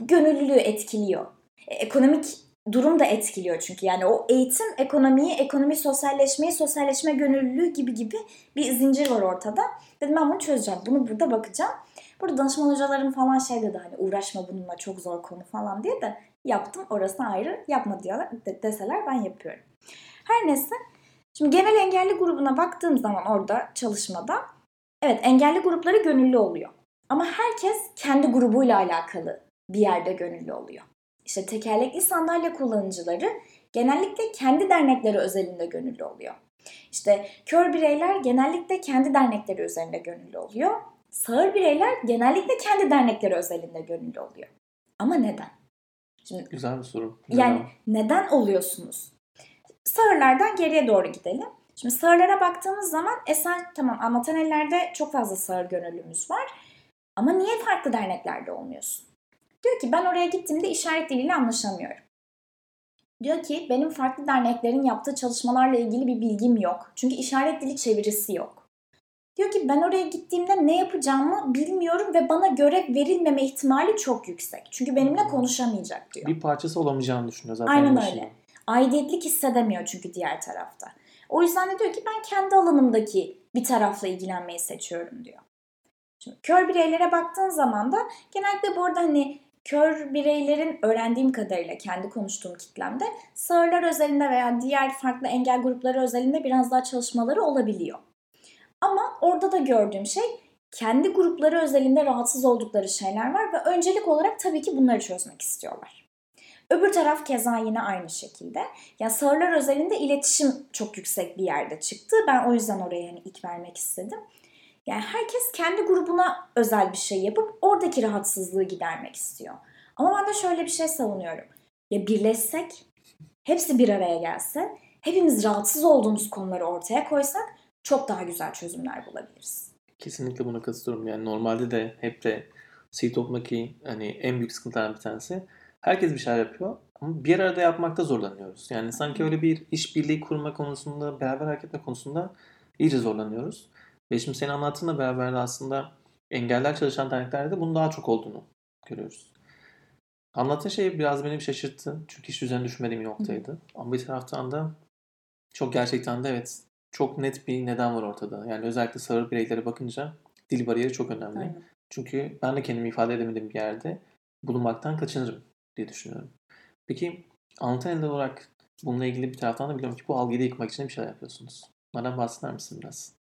Bu gönüllülüğü etkiliyor. E, ekonomik durum da etkiliyor çünkü. Yani o eğitim ekonomiyi, ekonomi sosyalleşmeyi, sosyalleşme gönüllülüğü gibi gibi bir zincir var ortada. Dedim ben bunu çözeceğim. Bunu burada bakacağım. Burada danışman hocalarım falan şey dedi hani uğraşma bununla çok zor konu falan diye de yaptım. Orası ayrı. Yapma diyorlar deseler ben yapıyorum. Her neyse. Şimdi genel engelli grubuna baktığım zaman orada çalışmada evet engelli grupları gönüllü oluyor. Ama herkes kendi grubuyla alakalı bir yerde gönüllü oluyor. İşte tekerlekli sandalye kullanıcıları genellikle kendi dernekleri özelinde gönüllü oluyor. İşte kör bireyler genellikle kendi dernekleri üzerinde gönüllü oluyor. Sağır bireyler genellikle kendi dernekleri özelinde gönüllü oluyor. Ama neden? Şimdi, Güzel bir soru. Neden? Yani neden oluyorsunuz? Sağırlardan geriye doğru gidelim. Şimdi sağırlara baktığımız zaman esen tamam anlatan ellerde çok fazla sağır gönüllümüz var. Ama niye farklı derneklerde olmuyorsun? Diyor ki ben oraya gittiğimde işaret diliyle anlaşamıyorum. Diyor ki benim farklı derneklerin yaptığı çalışmalarla ilgili bir bilgim yok. Çünkü işaret dili çevirisi yok. Diyor ki ben oraya gittiğimde ne yapacağımı bilmiyorum ve bana görev verilmeme ihtimali çok yüksek. Çünkü benimle konuşamayacak diyor. Bir parçası olamayacağını düşünüyor zaten. Aynen öyle. Aidiyetlik hissedemiyor çünkü diğer tarafta. O yüzden de diyor ki ben kendi alanımdaki bir tarafla ilgilenmeyi seçiyorum diyor. Şimdi kör bireylere baktığın zaman da genellikle bu arada hani kör bireylerin öğrendiğim kadarıyla kendi konuştuğum kitlemde sağırlar özelinde veya diğer farklı engel grupları özelinde biraz daha çalışmaları olabiliyor. Ama orada da gördüğüm şey kendi grupları özelinde rahatsız oldukları şeyler var ve öncelik olarak tabii ki bunları çözmek istiyorlar. Öbür taraf keza yine aynı şekilde. Yani sağırlar özelinde iletişim çok yüksek bir yerde çıktı. Ben o yüzden oraya hani ilk vermek istedim. Yani herkes kendi grubuna özel bir şey yapıp oradaki rahatsızlığı gidermek istiyor. Ama ben de şöyle bir şey savunuyorum. Ya birleşsek, hepsi bir araya gelse, hepimiz rahatsız olduğumuz konuları ortaya koysak çok daha güzel çözümler bulabiliriz. Kesinlikle buna katılıyorum. Yani normalde de hep de sivil toplumdaki hani en büyük sıkıntılardan bir tanesi herkes bir şeyler yapıyor ama bir arada yapmakta zorlanıyoruz. Yani sanki öyle bir işbirliği kurma konusunda, beraber hareket etme konusunda iyice zorlanıyoruz. Ve şimdi senin anlattığınla beraber de aslında engeller çalışan derneklerde bunun daha çok olduğunu görüyoruz. Anlattığın şey biraz beni şaşırttı. Çünkü hiç üzerine düşünmediğim bir noktaydı. Hı. Ama bir taraftan da çok gerçekten de evet çok net bir neden var ortada. Yani özellikle sağır bireylere bakınca dil bariyeri çok önemli. Aynen. Çünkü ben de kendimi ifade edemediğim bir yerde bulunmaktan kaçınırım diye düşünüyorum. Peki anlatan eller olarak bununla ilgili bir taraftan da biliyorum ki bu algıyı da yıkmak için bir şeyler yapıyorsunuz. Bunlardan bahseder misin biraz?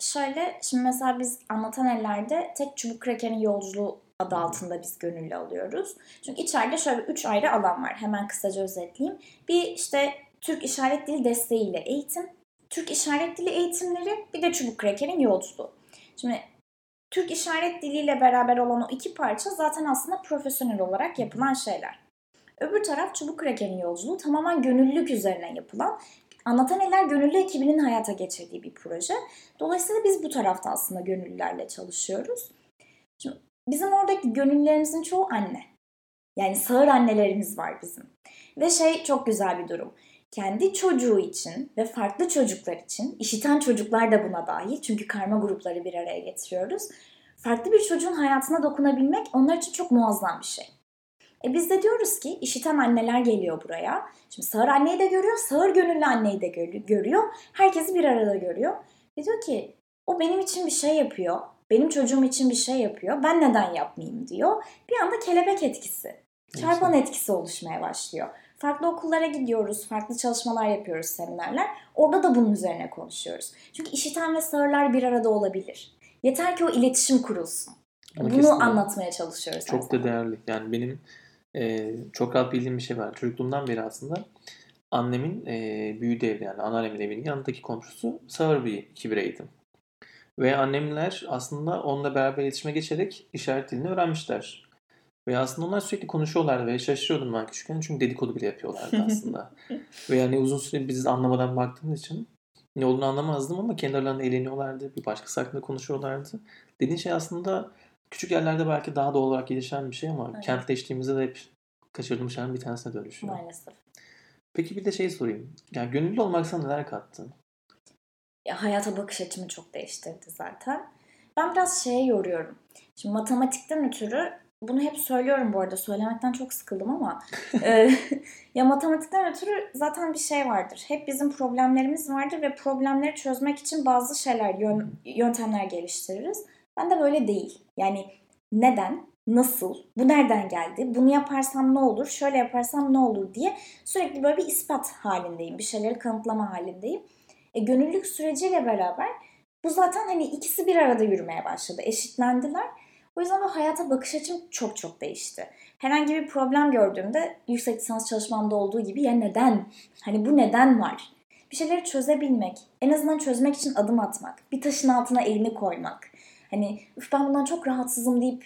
Şöyle şimdi mesela biz anlatan ellerde tek çubuk krakerin yolculuğu adı altında biz gönüllü alıyoruz. Çünkü içeride şöyle üç ayrı alan var. Hemen kısaca özetleyeyim. Bir işte Türk İşaret Dili desteğiyle eğitim, Türk İşaret Dili eğitimleri, bir de çubuk krakerin yolculuğu. Şimdi Türk İşaret Dili ile beraber olan o iki parça zaten aslında profesyonel olarak yapılan şeyler. Öbür taraf çubuk krakerin yolculuğu tamamen gönüllülük üzerine yapılan Anlatan Eller Gönüllü ekibinin hayata geçirdiği bir proje. Dolayısıyla biz bu tarafta aslında gönüllülerle çalışıyoruz. Şimdi bizim oradaki gönüllülerimizin çoğu anne. Yani sağır annelerimiz var bizim. Ve şey çok güzel bir durum. Kendi çocuğu için ve farklı çocuklar için, işiten çocuklar da buna dahil çünkü karma grupları bir araya getiriyoruz. Farklı bir çocuğun hayatına dokunabilmek onlar için çok muazzam bir şey. E biz de diyoruz ki işiten anneler geliyor buraya. Şimdi sağır anneyi de görüyor, sağır gönüllü anneyi de görüyor. Herkesi bir arada görüyor. Ve diyor ki o benim için bir şey yapıyor. Benim çocuğum için bir şey yapıyor. Ben neden yapmayayım diyor. Bir anda kelebek etkisi, çarpan etkisi oluşmaya başlıyor. Farklı okullara gidiyoruz, farklı çalışmalar yapıyoruz, seminerler. Orada da bunun üzerine konuşuyoruz. Çünkü işiten ve sağırlar bir arada olabilir. Yeter ki o iletişim kurulsun. Ama Bunu kesinlikle. anlatmaya çalışıyoruz. Çok da değerli. Yani benim e, çok rahat bildiğim bir şey var. Çocukluğumdan beri aslında annemin e, büyüdüğü ev yani anneannemin evinin yanındaki komşusu sağır bir iki bireydim. Ve annemler aslında onunla beraber iletişime geçerek işaret dilini öğrenmişler. Ve aslında onlar sürekli konuşuyorlardı ve şaşırıyordum ben küçükken çünkü dedikodu bile yapıyorlardı aslında. ve yani uzun süre biz anlamadan baktığımız için ne olduğunu anlamazdım ama kendi aralarında eğleniyorlardı. Bir başkası hakkında konuşuyorlardı. Dediğin şey aslında küçük yerlerde belki daha doğal olarak gelişen bir şey ama Evet. kentleştiğimizde de hep kaçırdığım şeylerin bir tanesine dönüşüyor. Maalesef. Peki bir de şey sorayım. Yani gönüllü olmak sana neler kattı? Ya, hayata bakış açımı çok değiştirdi zaten. Ben biraz şeye yoruyorum. Şimdi matematikten ötürü bunu hep söylüyorum bu arada. Söylemekten çok sıkıldım ama e, ya matematikten ötürü zaten bir şey vardır. Hep bizim problemlerimiz vardır ve problemleri çözmek için bazı şeyler, yön- yöntemler geliştiririz. Ben de böyle değil. Yani neden, nasıl, bu nereden geldi, bunu yaparsam ne olur, şöyle yaparsam ne olur diye sürekli böyle bir ispat halindeyim. Bir şeyleri kanıtlama halindeyim. E, gönüllülük süreciyle beraber bu zaten hani ikisi bir arada yürümeye başladı. Eşitlendiler. O yüzden bu hayata bakış açım çok çok değişti. Herhangi bir problem gördüğümde yüksek lisans çalışmamda olduğu gibi ya neden? Hani bu neden var? Bir şeyleri çözebilmek, en azından çözmek için adım atmak, bir taşın altına elini koymak. Hani "Üf, ben bundan çok rahatsızım deyip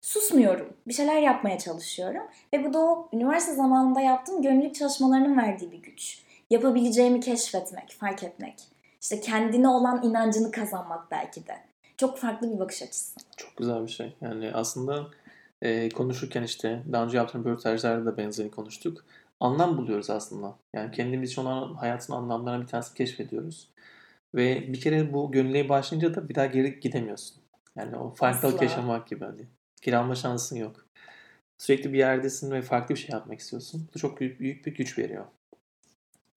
susmuyorum. Bir şeyler yapmaya çalışıyorum. Ve bu da o üniversite zamanında yaptığım gönüllülük çalışmalarının verdiği bir güç yapabileceğimi keşfetmek, fark etmek. İşte kendine olan inancını kazanmak belki de. Çok farklı bir bakış açısı. Çok güzel bir şey. Yani aslında e, konuşurken işte daha önce yaptığım röportajlarda da benzerini konuştuk. Anlam buluyoruz aslında. Yani kendimiz için olan hayatın anlamlarına bir tanesini keşfediyoruz. Ve bir kere bu gönüllüye başlayınca da bir daha geri gidemiyorsun. Yani o farklılık Asla. yaşamak gibi hani. Kiralma şansın yok. Sürekli bir yerdesin ve farklı bir şey yapmak istiyorsun. Bu çok büyük, büyük bir güç veriyor.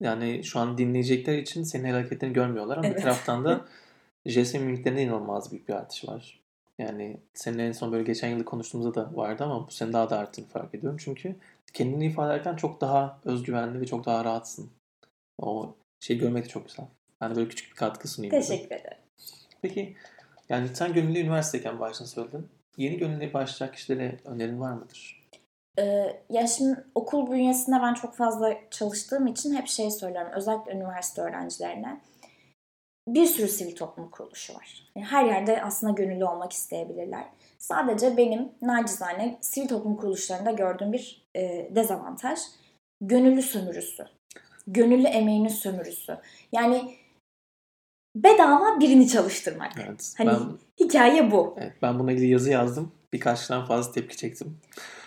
Yani şu an dinleyecekler için senin hareketlerini görmüyorlar ama bir Evet. taraftan da jest mimiklerinde inanılmaz büyük bir artış var. Yani seninle en son böyle geçen yılda konuştuğumuzda da vardı ama bu sene daha da arttığını fark ediyorum. Çünkü kendini ifade ederken çok daha özgüvenli ve çok daha rahatsın. O şeyi görmek de çok güzel. De böyle küçük bir katkı sunayım. Teşekkür ederim. Peki yani sen gönüllü üniversiteyken başını söyledin. Yeni gönüllüye başlayacak kişilere önerin var mıdır? Ee, ya şimdi okul bünyesinde ben çok fazla çalıştığım için hep şey söylüyorum. Özellikle üniversite öğrencilerine. Bir sürü sivil toplum kuruluşu var. Yani her yerde aslında gönüllü olmak isteyebilirler. Sadece benim nacizane sivil toplum kuruluşlarında gördüğüm bir e, dezavantaj. Gönüllü sömürüsü. Gönüllü emeğinin sömürüsü. Yani bedava birini çalıştırmak. Evet. Hani Ben, hikaye bu. evet, ben buna ilgili yazı yazdım. Birkaçtan fazla tepki çektim.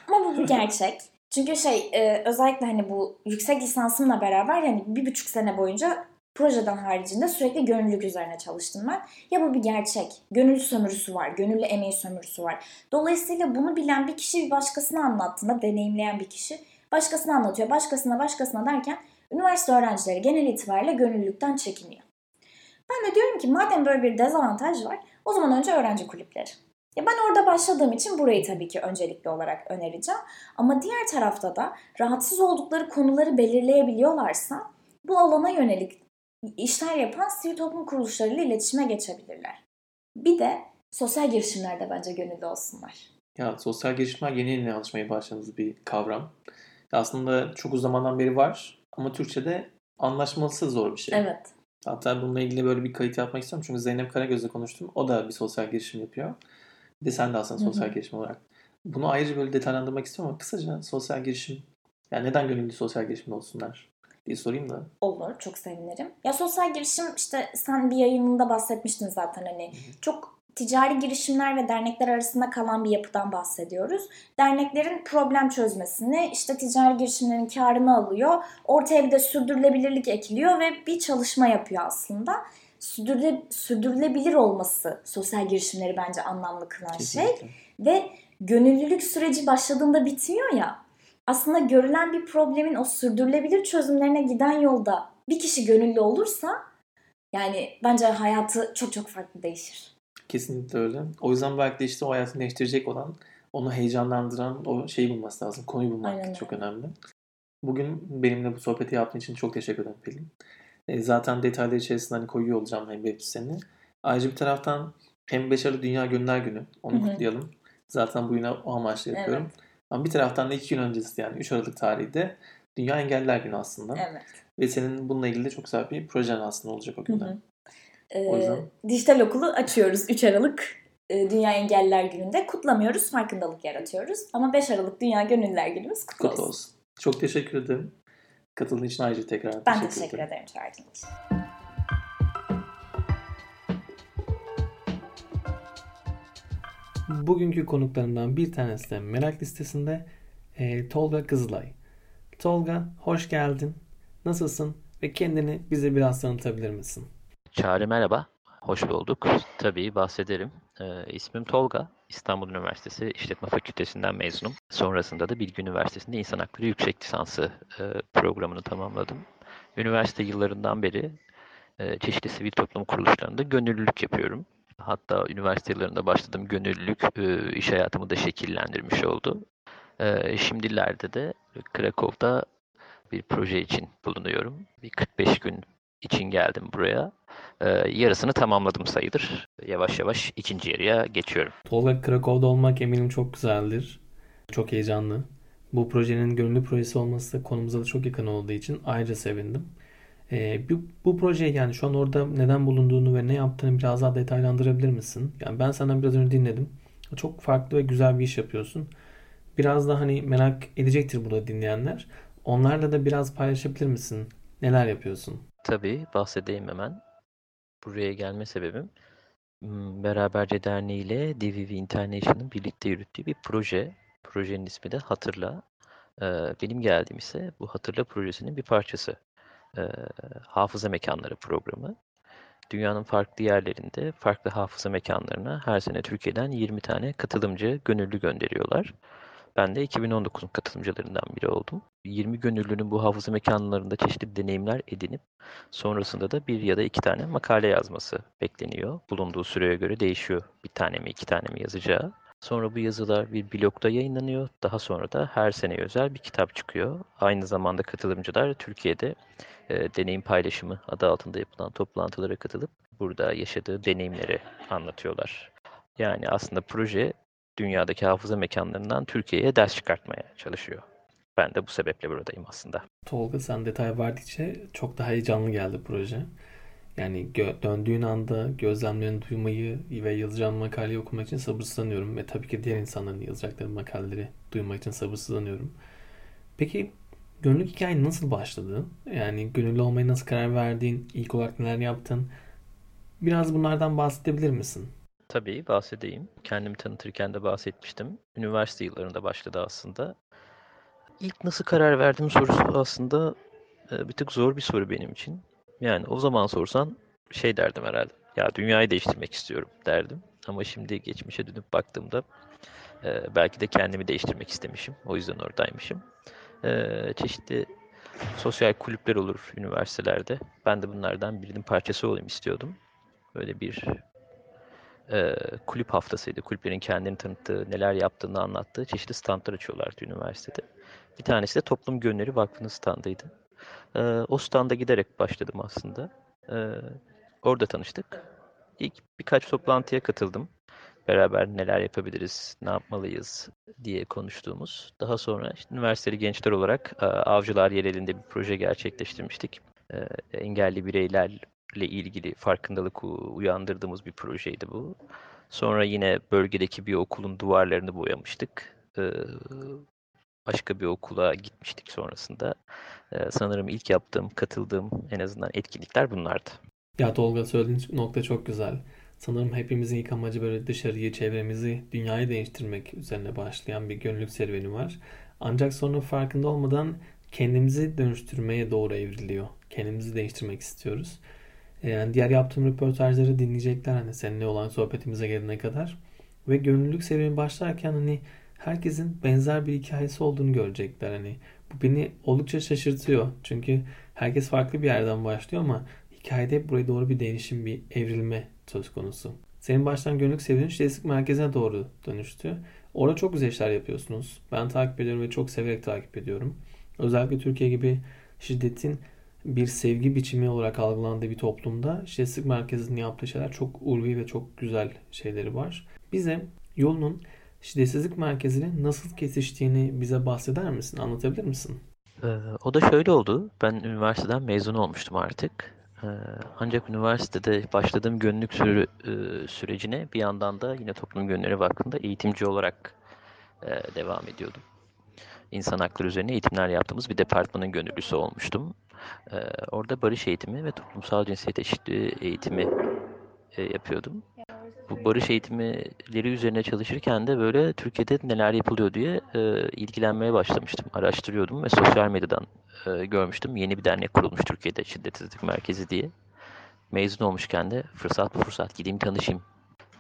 Ama bu bir gerçek. Çünkü şey e, özellikle hani bu yüksek lisansımla beraber yani bir buçuk sene boyunca projeden haricinde sürekli gönüllülük üzerine çalıştım ben. Ya bu bir gerçek. Gönüllü sömürüsü var. Gönüllü emeği sömürüsü var. Dolayısıyla bunu bilen bir kişi bir başkasına anlattığında, deneyimleyen bir kişi başkasına anlatıyor. Başkasına başkasına derken üniversite öğrencileri genel itibariyle gönüllülükten çekiniyor. Ben de diyorum ki madem böyle bir dezavantaj var o zaman önce öğrenci kulüpleri. Ya ben orada başladığım için burayı tabii ki öncelikli olarak önereceğim. Ama diğer tarafta da rahatsız oldukları konuları belirleyebiliyorlarsa bu alana yönelik işler yapan sivil toplum kuruluşlarıyla iletişime geçebilirler. Bir de sosyal girişimlerde bence gönüllü olsunlar. Ya sosyal girişimler yeni yeni alışmaya başladığımız bir kavram. Aslında çok uzun zamandan beri var ama Türkçe'de anlaşması zor bir şey. Evet. Hatta bununla ilgili böyle bir kayıt yapmak istiyorum. Çünkü Zeynep Karagöz'le konuştum. O da bir sosyal girişim yapıyor. Bir de sen de aslında sosyal girişim olarak. Bunu ayrıca böyle detaylandırmak istiyorum ama kısaca sosyal girişim. Yani neden gönüllü sosyal girişimde olsunlar diye sorayım da. Olur, çok sevinirim. Ya sosyal girişim işte sen bir yayınında bahsetmiştin zaten hani çok ticari girişimler ve dernekler arasında kalan bir yapıdan bahsediyoruz. Derneklerin problem çözmesini, işte ticari girişimlerin karını alıyor. Ortaya bir de sürdürülebilirlik ekliyor ve bir çalışma yapıyor aslında. Sürdürüle, sürdürülebilir olması sosyal girişimleri bence anlamlı kılan şey. Kesinlikle. Ve gönüllülük süreci başladığında bitmiyor ya. Aslında görülen bir problemin o sürdürülebilir çözümlerine giden yolda bir kişi gönüllü olursa yani bence hayatı çok çok farklı değişir. Kesinlikle öyle. O yüzden belki de işte o hayatını değiştirecek olan, onu heyecanlandıran o şeyi bulması lazım. Konuyu bulmak Aynen çok önemli. Bugün benimle bu sohbeti yaptığın için çok teşekkür ederim Pelin. E, zaten detaylar içerisinde hani koyuyor olacağım hem web siteni. Ayrıca bir taraftan hem Başarılı Dünya Gönüller Günü. Onu Hı hı. kutlayalım. Zaten bu yine o amaçla yapıyorum. Ama bir taraftan da iki gün öncesi yani 3 Aralık tarihi de Dünya Engelliler Günü aslında. Evet. Ve senin bununla ilgili de çok güzel bir projen aslında olacak o Hı günde. hı. Ee, dijital okulu açıyoruz 3 Aralık e, Dünya Engelliler Günü'nde. Kutlamıyoruz, farkındalık yaratıyoruz. Ama 5 Aralık Dünya Gönüllüler Günümüz kutlu, Kutlu olsun. Çok teşekkür ederim. Katıldığın için ayrıca tekrar Ben teşekkür, teşekkür ederim. ederim çağırdığın için. Bugünkü konuklarımdan bir tanesi de merak listesinde e, Tolga Kızılay. Tolga hoş geldin. Nasılsın ve kendini bize biraz tanıtabilir misin? Çağrı merhaba, hoş bulduk. Tabii bahsederim. Ee, ismim Tolga, İstanbul Üniversitesi İşletme Fakültesinden mezunum. Sonrasında da Bilgi Üniversitesi'nde İnsan Hakları Yüksek Lisansı e, programını tamamladım. Üniversite yıllarından beri e, çeşitli sivil toplum kuruluşlarında gönüllülük yapıyorum. Hatta üniversite yıllarında başladığım gönüllülük e, iş hayatımı da şekillendirmiş oldu. E, şimdilerde de Krakow'da bir proje için bulunuyorum. Bir 45 gün için geldim buraya. Ee, yarısını tamamladım sayılır. Yavaş yavaş ikinci yarıya geçiyorum. Tolga Krakow'da olmak eminim çok güzeldir. Çok heyecanlı. Bu projenin gönüllü projesi olması da konumuza da çok yakın olduğu için ayrıca sevindim. Ee, bu, bu projeyi yani şu an orada neden bulunduğunu ve ne yaptığını biraz daha detaylandırabilir misin? Yani ben senden biraz önce dinledim. Çok farklı ve güzel bir iş yapıyorsun. Biraz da hani merak edecektir burada dinleyenler. Onlarla da biraz paylaşabilir misin? Neler yapıyorsun? Tabii bahsedeyim hemen. Buraya gelme sebebim Beraberce Derneği ile DVV International'ın birlikte yürüttüğü bir proje. Projenin ismi de Hatırla. Benim geldiğim ise bu Hatırla projesinin bir parçası. Hafıza mekanları programı. Dünyanın farklı yerlerinde farklı hafıza mekanlarına her sene Türkiye'den 20 tane katılımcı gönüllü gönderiyorlar. Ben de 2019'un katılımcılarından biri oldum. 20 gönüllünün bu hafıza mekanlarında çeşitli deneyimler edinip sonrasında da bir ya da iki tane makale yazması bekleniyor. Bulunduğu süreye göre değişiyor. Bir tane mi iki tane mi yazacağı. Sonra bu yazılar bir blogda yayınlanıyor. Daha sonra da her sene özel bir kitap çıkıyor. Aynı zamanda katılımcılar Türkiye'de e, deneyim paylaşımı adı altında yapılan toplantılara katılıp burada yaşadığı deneyimleri anlatıyorlar. Yani aslında proje dünyadaki hafıza mekanlarından Türkiye'ye ders çıkartmaya çalışıyor. Ben de bu sebeple buradayım aslında. Tolga sen detay verdikçe çok daha heyecanlı geldi proje. Yani gö- döndüğün anda gözlemlerini duymayı ve yazacağın makaleyi okumak için sabırsızlanıyorum. Ve tabii ki diğer insanların yazacakları makaleleri duymak için sabırsızlanıyorum. Peki gönüllülük hikayen nasıl başladı? Yani gönüllü olmaya nasıl karar verdin? İlk olarak neler yaptın? Biraz bunlardan bahsedebilir misin? Tabii bahsedeyim. Kendimi tanıtırken de bahsetmiştim. Üniversite yıllarında başladı aslında. İlk nasıl karar verdim sorusu aslında e, bir tık zor bir soru benim için. Yani o zaman sorsan şey derdim herhalde. Ya dünyayı değiştirmek istiyorum derdim. Ama şimdi geçmişe dönüp baktığımda e, belki de kendimi değiştirmek istemişim. O yüzden oradaymışım. E, çeşitli sosyal kulüpler olur üniversitelerde. Ben de bunlardan birinin parçası olayım istiyordum. Böyle bir e, kulüp haftasıydı. Kulüplerin kendini tanıttığı, neler yaptığını anlattığı çeşitli standlar açıyorlardı üniversitede. Bir tanesi de Toplum Gönülleri Vakfı'nın standıydı. E, o standa giderek başladım aslında. E, orada tanıştık. İlk birkaç toplantıya katıldım. Beraber neler yapabiliriz, ne yapmalıyız diye konuştuğumuz. Daha sonra işte üniversiteli gençler olarak e, Avcılar Yereli'nde bir proje gerçekleştirmiştik. E, engelli bireylerle ilgili farkındalık uyandırdığımız bir projeydi bu. Sonra yine bölgedeki bir okulun duvarlarını boyamıştık. E, başka bir okula gitmiştik sonrasında. Sanırım ilk yaptığım, katıldığım en azından etkinlikler bunlardı. Ya Tolga söylediğin nokta çok güzel. Sanırım hepimizin ilk amacı böyle dışarıyı, çevremizi, dünyayı değiştirmek üzerine başlayan bir gönüllülük serüveni var. Ancak sonra farkında olmadan kendimizi dönüştürmeye doğru evriliyor. Kendimizi değiştirmek istiyoruz. E, yani diğer yaptığım röportajları dinleyecekler hani seninle olan sohbetimize gelene kadar. Ve gönüllülük serüveni başlarken hani herkesin benzer bir hikayesi olduğunu görecekler. Hani bu beni oldukça şaşırtıyor. Çünkü herkes farklı bir yerden başlıyor ama hikayede buraya doğru bir değişim, bir evrilme söz konusu. Senin baştan gönüllük sevdiğin şiddet merkezine doğru dönüştü. Orada çok güzel işler yapıyorsunuz. Ben takip ediyorum ve çok severek takip ediyorum. Özellikle Türkiye gibi şiddetin bir sevgi biçimi olarak algılandığı bir toplumda şiddetsizlik merkezinin yaptığı şeyler çok ulvi ve çok güzel şeyleri var. Bize yolunun şiddetsizlik merkeziyle nasıl kesiştiğini bize bahseder misin? Anlatabilir misin? Ee, o da şöyle oldu. Ben üniversiteden mezun olmuştum artık. Ee, ancak üniversitede başladığım gönüllülük süre, e, sürecine bir yandan da yine Toplum Gönülleri Vakfı'nda eğitimci olarak e, devam ediyordum. İnsan hakları üzerine eğitimler yaptığımız bir departmanın gönüllüsü olmuştum. Ee, orada barış eğitimi ve toplumsal cinsiyet eşitliği eğitimi e, yapıyordum. Bu barış eğitimleri üzerine çalışırken de böyle Türkiye'de neler yapılıyor diye ilgilenmeye başlamıştım. Araştırıyordum ve sosyal medyadan e, görmüştüm. Yeni bir dernek kurulmuş Türkiye'de Şiddetsizlik Merkezi diye. Mezun olmuşken de fırsat bu fırsat gideyim tanışayım.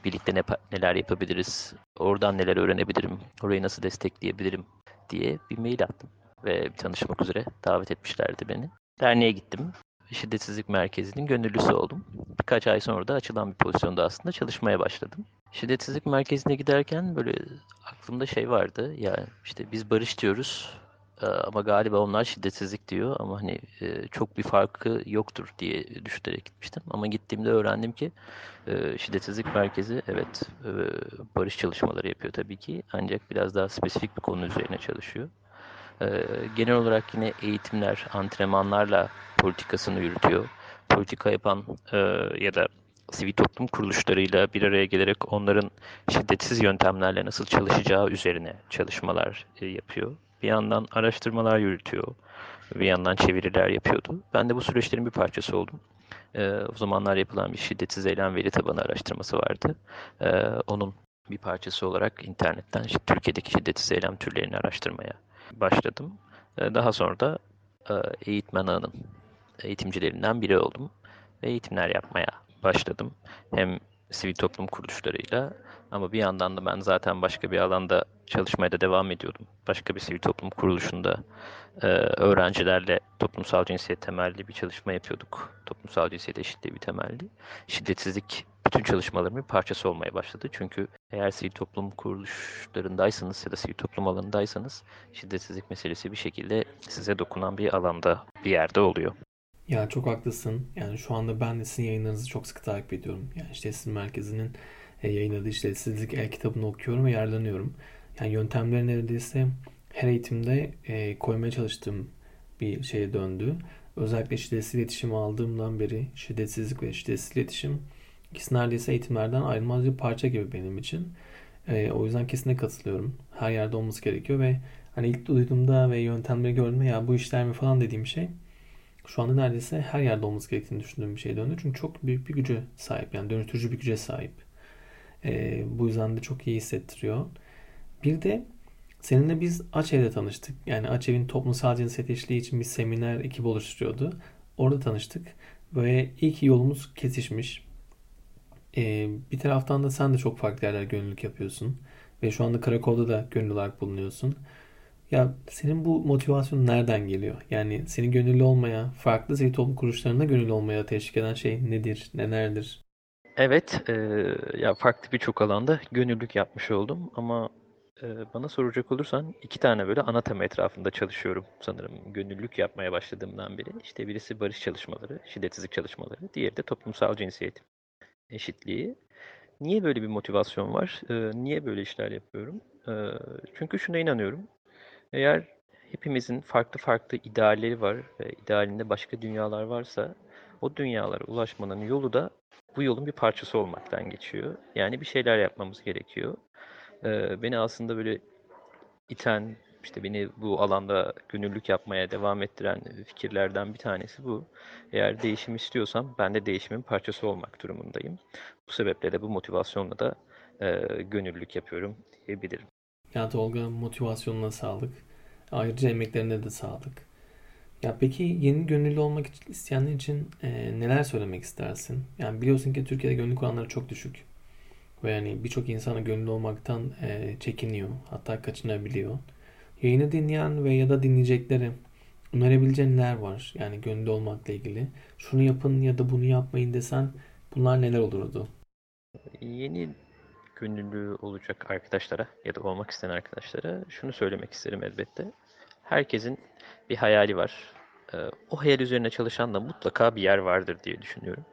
Birlikte ne, neler yapabiliriz, oradan neler öğrenebilirim, orayı nasıl destekleyebilirim diye bir mail attım. Ve tanışmak üzere davet etmişlerdi beni. Derneğe gittim. Şiddetsizlik Merkezi'nin gönüllüsü oldum. Birkaç ay sonra da açılan bir pozisyonda aslında çalışmaya başladım. Şiddetsizlik Merkezi'ne giderken böyle aklımda şey vardı. Ya işte biz barış diyoruz ama galiba onlar şiddetsizlik diyor ama hani çok bir farkı yoktur diye düşünerek gitmiştim. Ama gittiğimde öğrendim ki şiddetsizlik merkezi evet barış çalışmaları yapıyor tabii ki ancak biraz daha spesifik bir konu üzerine çalışıyor. Genel olarak yine eğitimler, antrenmanlarla politikasını yürütüyor. Politika yapan ya da sivil toplum kuruluşlarıyla bir araya gelerek onların şiddetsiz yöntemlerle nasıl çalışacağı üzerine çalışmalar yapıyor. Bir yandan araştırmalar yürütüyor. Bir yandan çeviriler yapıyordu. Ben de bu süreçlerin bir parçası oldum. Ee, o zamanlar yapılan bir şiddetsiz eylem veri tabanı araştırması vardı. Ee, onun bir parçası olarak internetten Türkiye'deki şiddetsiz eylem türlerini araştırmaya başladım. Ee, daha sonra da e, eğitmen ağının eğitimcilerinden biri oldum. Ve eğitimler yapmaya başladım. Hem sivil toplum kuruluşlarıyla ama bir yandan da ben zaten başka bir alanda çalışmaya da devam ediyordum. Başka bir sivil toplum kuruluşunda e, öğrencilerle toplumsal cinsiyet temelli bir çalışma yapıyorduk. Toplumsal cinsiyet eşitliği bir temelli. Şiddetsizlik bütün çalışmalarımın bir parçası olmaya başladı. Çünkü eğer sivil toplum kuruluşlarındaysanız ya da sivil toplum alanındaysanız şiddetsizlik meselesi bir şekilde size dokunan bir alanda bir yerde oluyor. Ya çok haklısın. Yani şu anda ben de sizin yayınlarınızı çok sık takip ediyorum. Yani işte merkezinin e, yayınladığı işlevsizlik el kitabını okuyorum ve yararlanıyorum. Yani yöntemleri neredeyse her eğitimde e, koymaya çalıştığım bir şeye döndü. Özellikle şiddetsiz iletişim aldığımdan beri şiddetsizlik ve şiddetsiz iletişim ikisi neredeyse eğitimlerden ayrılmaz bir parça gibi benim için. E, o yüzden kesinlikle katılıyorum. Her yerde olması gerekiyor ve hani ilk duyduğumda ve yöntemleri gördüğümde ya bu işler mi falan dediğim şey şu anda neredeyse her yerde olması gerektiğini düşündüğüm bir şey döndü. Çünkü çok büyük bir güce sahip yani dönüştürücü bir güce sahip. E, bu yüzden de çok iyi hissettiriyor. Bir de seninle biz Açev'de tanıştık. Yani Açev'in toplumsal cinsiyet eşliği için bir seminer ekibi oluşturuyordu. Orada tanıştık. Ve ilk yolumuz kesişmiş. Ee, bir taraftan da sen de çok farklı yerler gönüllülük yapıyorsun. Ve şu anda karakolda da gönüllü olarak bulunuyorsun. Ya senin bu motivasyon nereden geliyor? Yani senin gönüllü olmaya, farklı sivil toplum kuruluşlarında gönüllü olmaya teşvik eden şey nedir, nelerdir? Evet, eee, ya farklı birçok alanda gönüllülük yapmış oldum ama eee, bana soracak olursan iki tane böyle ana tema etrafında çalışıyorum sanırım gönüllülük yapmaya başladığımdan beri. İşte birisi barış çalışmaları, şiddetsizlik çalışmaları, diğeri de toplumsal cinsiyet eşitliği. Niye böyle bir motivasyon var? Eee, niye böyle işler yapıyorum? Eee, çünkü şuna inanıyorum. Eğer hepimizin farklı farklı idealleri var ve idealinde başka dünyalar varsa o dünyalara ulaşmanın yolu da bu yolun bir parçası olmaktan geçiyor. Yani bir şeyler yapmamız gerekiyor. Ee, beni aslında böyle iten, işte beni bu alanda gönüllülük yapmaya devam ettiren fikirlerden bir tanesi bu. Eğer değişim istiyorsam ben de değişimin parçası olmak durumundayım. Bu sebeple de bu motivasyonla da e, gönüllülük yapıyorum diyebilirim. Ya Tolga motivasyonuna sağlık. Ayrıca emeklerine de sağlık. Ya peki yeni gönüllü olmak isteyenler için e, neler söylemek istersin? Yani biliyorsun ki Türkiye'de gönüllü oranları çok düşük. Ve yani birçok insana gönüllü olmaktan e, çekiniyor. Hatta kaçınabiliyor. Yayını dinleyen ve ya da dinleyecekleri önerebileceğin neler var? Yani gönüllü olmakla ilgili. Şunu yapın ya da bunu yapmayın desen bunlar neler olurdu? Yeni gönüllü olacak arkadaşlara ya da olmak isteyen arkadaşlara şunu söylemek isterim elbette. Herkesin bir hayali var. Ee, o hayal üzerine çalışan da mutlaka bir yer vardır diye düşünüyorum.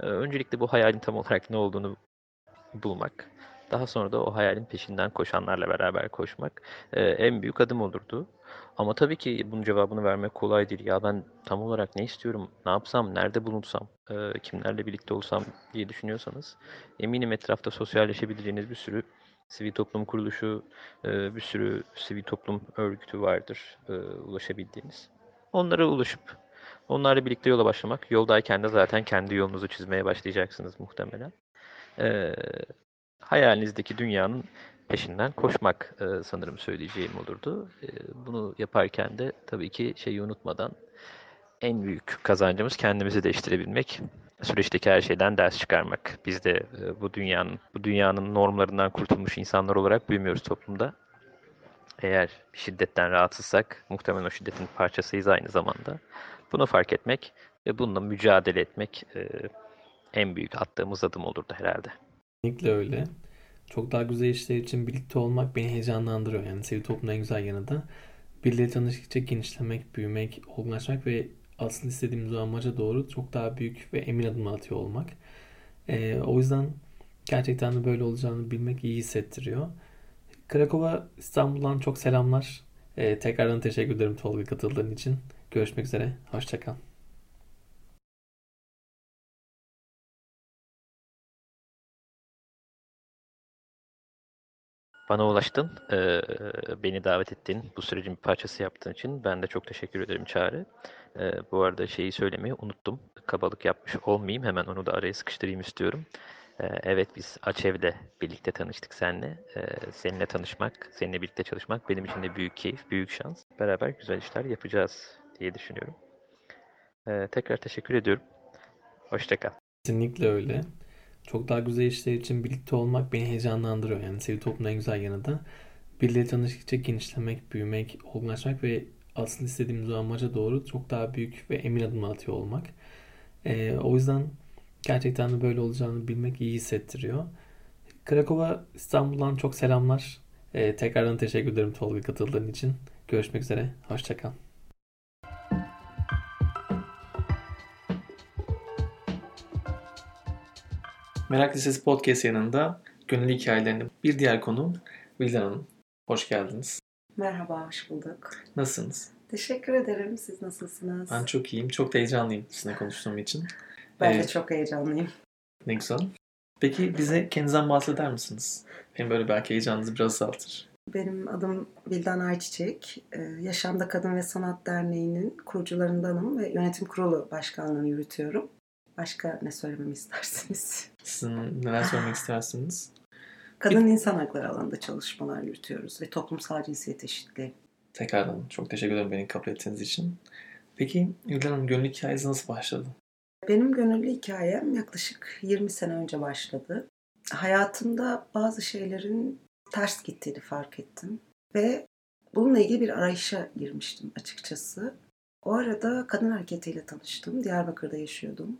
Ee, öncelikle bu hayalin tam olarak ne olduğunu bulmak. Daha sonra da o hayalin peşinden koşanlarla beraber koşmak e, en büyük adım olurdu. Ama tabii ki bunun cevabını vermek kolay değil. Ya ben tam olarak ne istiyorum, ne yapsam, nerede bulunsam, e, kimlerle birlikte olsam diye düşünüyorsanız eminim etrafta sosyalleşebileceğiniz bir sürü sivil toplum kuruluşu, e, bir sürü sivil toplum örgütü vardır e, ulaşabildiğiniz. Onlara ulaşıp onlarla birlikte yola başlamak. Yoldayken de zaten kendi yolunuzu çizmeye başlayacaksınız muhtemelen. E, hayalinizdeki dünyanın peşinden koşmak e, sanırım söyleyeceğim olurdu. E, bunu yaparken de tabii ki şeyi unutmadan en büyük kazancımız kendimizi değiştirebilmek. Süreçteki her şeyden ders çıkarmak. Biz de e, bu dünyanın bu dünyanın normlarından kurtulmuş insanlar olarak büyümüyoruz toplumda. Eğer şiddetten rahatsızsak muhtemelen o şiddetin parçasıyız aynı zamanda. Bunu fark etmek ve bununla mücadele etmek e, en büyük attığımız adım olurdu herhalde. Kesinlikle öyle. Çok daha güzel işler için birlikte olmak beni heyecanlandırıyor. Yani sivil toplumun en güzel yanı da birileri tanıştıkça genişlemek, büyümek, olgunlaşmak ve asıl istediğimiz o amaca doğru çok daha büyük ve emin adımlar atıyor olmak. Ee, o yüzden gerçekten de böyle olacağını bilmek iyi hissettiriyor. Krakow'a İstanbul'dan çok selamlar. Ee, tekrardan teşekkür ederim Tolga katıldığın için. Görüşmek üzere. Hoşçakal. Bana ulaştın, eee, beni davet ettin, bu sürecin bir parçası yaptığın için ben de çok teşekkür ederim Çağrı. Eee, bu arada şeyi söylemeyi unuttum, kabalık yapmış olmayayım, hemen onu da araya sıkıştırayım istiyorum. Eee, evet biz Açev'de birlikte tanıştık seninle. Eee, seninle tanışmak, seninle birlikte çalışmak benim için de büyük keyif, büyük şans. Beraber güzel işler yapacağız diye düşünüyorum. Eee, tekrar teşekkür ediyorum. Hoşça kal. Kesinlikle öyle. Çok daha güzel işler için birlikte olmak beni heyecanlandırıyor. Yani sivil toplumun en güzel yanı da birileri tanıştıkça genişlemek, büyümek, olgunlaşmak ve asıl istediğimiz o amaca doğru çok daha büyük ve emin adımlar atıyor olmak. Ee, o yüzden gerçekten de böyle olacağını bilmek iyi hissettiriyor. Krakow'a İstanbul'dan çok selamlar. Ee, tekrardan teşekkür ederim Tolga katıldığın için. Görüşmek üzere. Hoşçakal. Merak Lisesi Podcast yanında gönüllü hikayelerini bir diğer konu Vildan Hanım. Hoş geldiniz. Merhaba, hoş bulduk. Nasılsınız? Teşekkür ederim. Siz nasılsınız? Ben çok iyiyim. Çok da heyecanlıyım sizinle konuştuğum için. Ben de Evet. çok heyecanlıyım. Ne güzel. Peki bize kendinizden bahseder misiniz? Benim böyle belki heyecanınızı biraz azaltır. Benim adım Vildan Ayçiçek. Ee, Yaşamda Kadın ve Sanat Derneği'nin kurucularındanım ve yönetim kurulu başkanlığını yürütüyorum. Başka ne söylememi istersiniz? Sizin neler söylemek istersiniz? Kadın insan hakları alanında çalışmalar yürütüyoruz ve toplumsal cinsiyet eşitliği. Tekrardan çok teşekkür ederim beni kabul ettiğiniz için. Peki Vildan Hanım gönüllü hikayeniz nasıl başladı? Benim gönüllü hikayem yaklaşık 20 sene önce başladı. Hayatımda bazı şeylerin ters gittiğini fark ettim. Ve bununla ilgili bir arayışa girmiştim açıkçası. O arada kadın hareketiyle tanıştım. Diyarbakır'da yaşıyordum.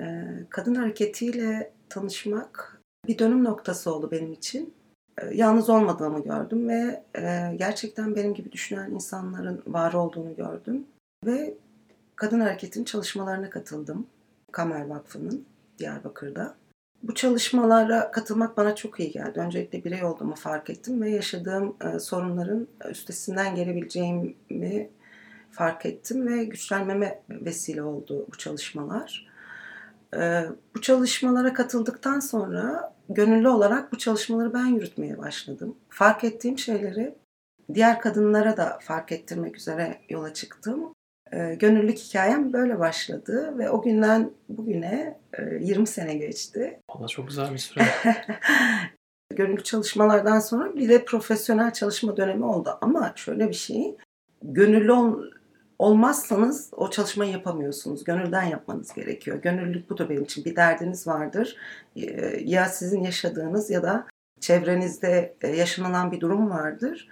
Ee, kadın hareketiyle tanışmak bir dönüm noktası oldu benim için. Ee, yalnız olmadığımı gördüm ve e, gerçekten benim gibi düşünen insanların var olduğunu gördüm. Ve kadın hareketinin çalışmalarına katıldım. Kamer Vakfı'nın Diyarbakır'da. Bu çalışmalara katılmak bana çok iyi geldi. Öncelikle birey olduğumu fark ettim ve yaşadığım e, sorunların üstesinden gelebileceğimi fark ettim ve güçlenmeme vesile oldu bu çalışmalar. E, bu çalışmalara katıldıktan sonra gönüllü olarak bu çalışmaları ben yürütmeye başladım. Fark ettiğim şeyleri diğer kadınlara da fark ettirmek üzere yola çıktım. E, gönüllülük hikayem böyle başladı ve o günden bugüne e, 20 sene geçti. Valla çok güzel bir süre. Gönüllü çalışmalardan sonra bir de profesyonel çalışma dönemi oldu. Ama şöyle bir şey, gönüllü olmazsanız o çalışmayı yapamıyorsunuz. Gönülden yapmanız gerekiyor. Gönüllülük budur benim için. Bir derdiniz vardır. Ee, Ya sizin yaşadığınız ya da çevrenizde e, yaşanılan bir durum vardır.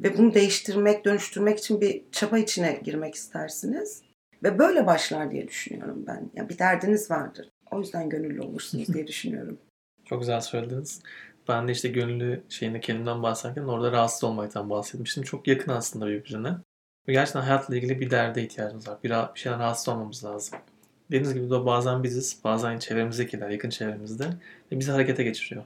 Ve bunu değiştirmek, dönüştürmek için bir çaba içine girmek istersiniz. Ve böyle başlar diye düşünüyorum ben. Yani bir derdiniz vardır. O yüzden gönüllü olursunuz diye düşünüyorum. Çok güzel söylediniz. Ben de işte gönüllü şeyinde kendimden bahsederken orada rahatsız olmaktan bahsetmiştim. Çok yakın aslında birbirine. Ve gerçekten hayatla ilgili bir derde ihtiyacımız var. Bir, bir şeyden rahatsız olmamız lazım. Dediğiniz gibi de bazen biziz, bazen çevremizdekiler, yakın çevremizde ve bizi harekete geçiriyor.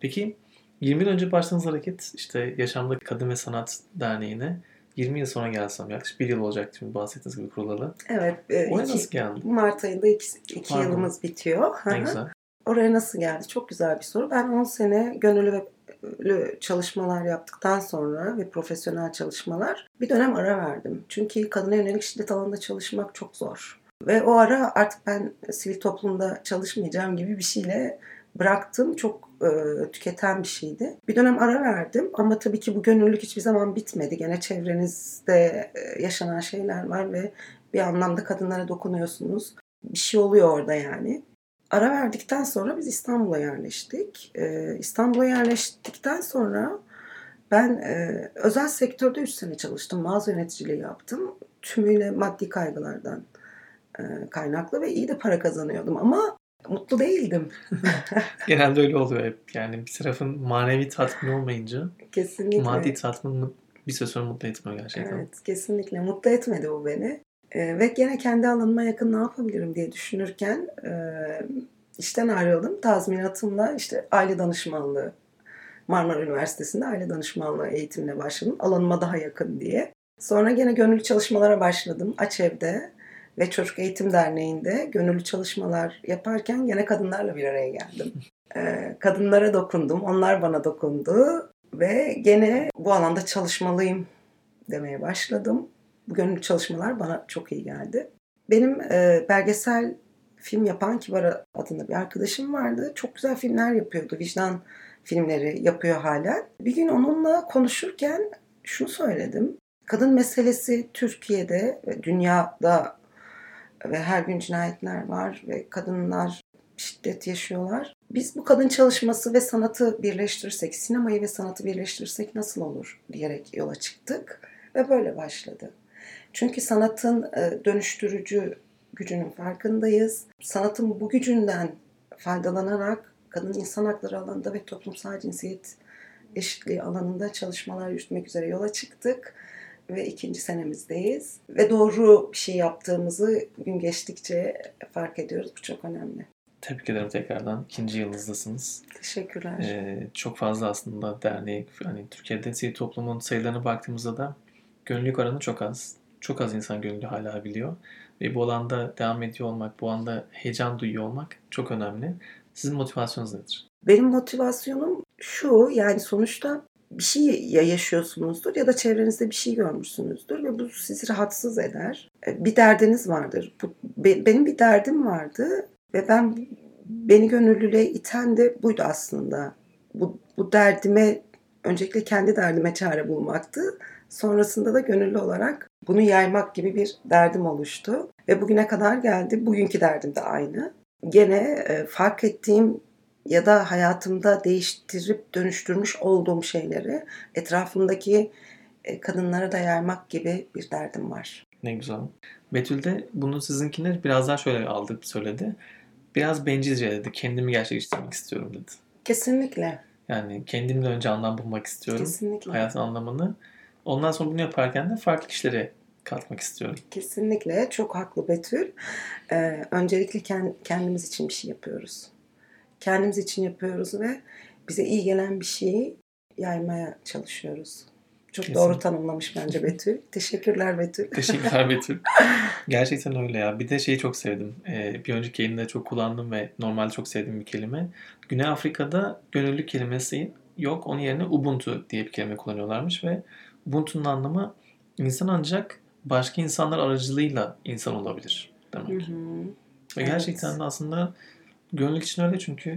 Peki 20 yıl önce başladığınız hareket işte Yaşamda Kadın ve Sanat Derneği'ne 20 yıl sonra gelsem yaklaşık bir yıl olacak şimdi bahsettiğiniz gibi kurulalı. Evet. e, Oraya iki- nasıl geldi? Mart ayında iki, iki Pardon. yılımız bitiyor. Ne güzel. Oraya nasıl geldi? Çok güzel bir soru. Ben 10 sene gönüllü ve çalışmalar yaptıktan sonra ve profesyonel çalışmalar bir dönem ara verdim. Çünkü kadına yönelik şiddet alanında çalışmak çok zor. Ve o ara artık ben sivil toplumda çalışmayacağım gibi bir şeyle bıraktım. Çok e, tüketen bir şeydi. Bir dönem ara verdim ama tabii ki bu gönüllülük hiçbir zaman bitmedi. Gene çevrenizde e, yaşanan şeyler var ve bir anlamda kadınlara dokunuyorsunuz. Bir şey oluyor orada yani. Ara verdikten sonra biz İstanbul'a yerleştik. Ee, İstanbul'a yerleştikten sonra ben e, özel sektörde 3 sene çalıştım. Mağaza yöneticiliği yaptım. Tümüyle maddi kaygılardan e, kaynaklı ve iyi de para kazanıyordum ama mutlu değildim. Genelde öyle oluyor hep. Yani bir tarafın manevi tatmin olmayınca Kesinlikle. maddi tatmin bir süre sonra mutlu etmiyor gerçekten. Evet, kesinlikle mutlu etmedi bu beni. Ee, ve gene kendi alanıma yakın ne yapabilirim diye düşünürken e, işten ayrıldım. Tazminatımla işte aile danışmanlığı Marmara Üniversitesi'nde aile danışmanlığı eğitimine başladım. Alanıma daha yakın diye. Sonra gene gönüllü çalışmalara başladım. Açev'de ve Çocuk Eğitim Derneği'nde gönüllü çalışmalar yaparken gene kadınlarla bir araya geldim. Ee, kadınlara dokundum, onlar bana dokundu ve gene bu alanda çalışmalıyım demeye başladım. Bu çalışmalar bana çok iyi geldi. Benim e, belgesel film yapan Kibar adında bir arkadaşım vardı. Çok güzel filmler yapıyordu. Vicdan filmleri yapıyor hala. Bir gün onunla konuşurken şunu söyledim. Kadın meselesi Türkiye'de ve dünyada ve her gün cinayetler var ve kadınlar şiddet yaşıyorlar. Biz bu kadın çalışması ve sanatı birleştirirsek, sinemayı ve sanatı birleştirirsek nasıl olur diyerek yola çıktık ve böyle başladı. Çünkü sanatın e, dönüştürücü gücünün farkındayız. Sanatın bu gücünden faydalanarak kadın insan hakları alanında ve toplumsal cinsiyet eşitliği alanında çalışmalar yürütmek üzere yola çıktık ve ikinci senemizdeyiz. Ve doğru bir şey yaptığımızı gün geçtikçe fark ediyoruz. Bu çok önemli. Tebrik ederim tekrardan. İkinci yılınızdasınız. Teşekkürler. Ee, çok fazla aslında dernek, hani Türkiye'de sivil toplumun sayılarına baktığımızda da gönüllülük oranı çok az. Çok az insan gönüllü hala biliyor. Ve bu alanda devam ediyor olmak, bu anda heyecan duyuyor olmak çok önemli. Sizin motivasyonunuz nedir? Benim motivasyonum şu yani sonuçta bir şey ya yaşıyorsunuzdur ya da çevrenizde bir şey görmüşsünüzdür ve bu sizi rahatsız eder. E, Bir derdiniz vardır. Bu, be- benim bir derdim vardı ve ben beni gönüllülüğe iten de buydu aslında. Bu, bu derdime öncelikle kendi derdime çare bulmaktı. Sonrasında da gönüllü olarak bunu yaymak gibi bir derdim oluştu. Ve bugüne kadar geldi. Bugünkü derdim de aynı. Gene e, fark ettiğim ya da hayatımda değiştirip dönüştürmüş olduğum şeyleri etrafımdaki e, kadınlara da yaymak gibi bir derdim var. Ne güzel. Betül de bunu sizinkine biraz daha şöyle aldı söyledi. Biraz bencilce dedi. Kendimi gerçekleştirmek istiyorum dedi. Kesinlikle. Yani kendimle önce anlam bulmak istiyorum. Kesinlikle. Hayatın anlamını. Ondan sonra bunu yaparken de farklı kişilere katmak istiyorum. Kesinlikle çok haklı Betül. Ee, öncelikle kend- kendimiz için bir şey yapıyoruz. Kendimiz için yapıyoruz ve bize iyi gelen bir şeyi yaymaya çalışıyoruz. Çok Kesin. doğru tanımlamış bence Betül. Teşekkürler Betül. Teşekkürler Betül. Gerçekten öyle ya. Bir de şeyi çok sevdim. Ee, bir önceki yayında çok kullandım ve normalde çok sevdiğim bir kelime. Güney Afrika'da gönüllü kelimesi yok. Onun yerine Ubuntu diye bir kelime kullanıyorlarmış ve Ubuntu'nun anlamı insan ancak başka insanlar aracılığıyla insan olabilir Hı demek. hı. Ve Evet. gerçekten de aslında gönüllülük için öyle çünkü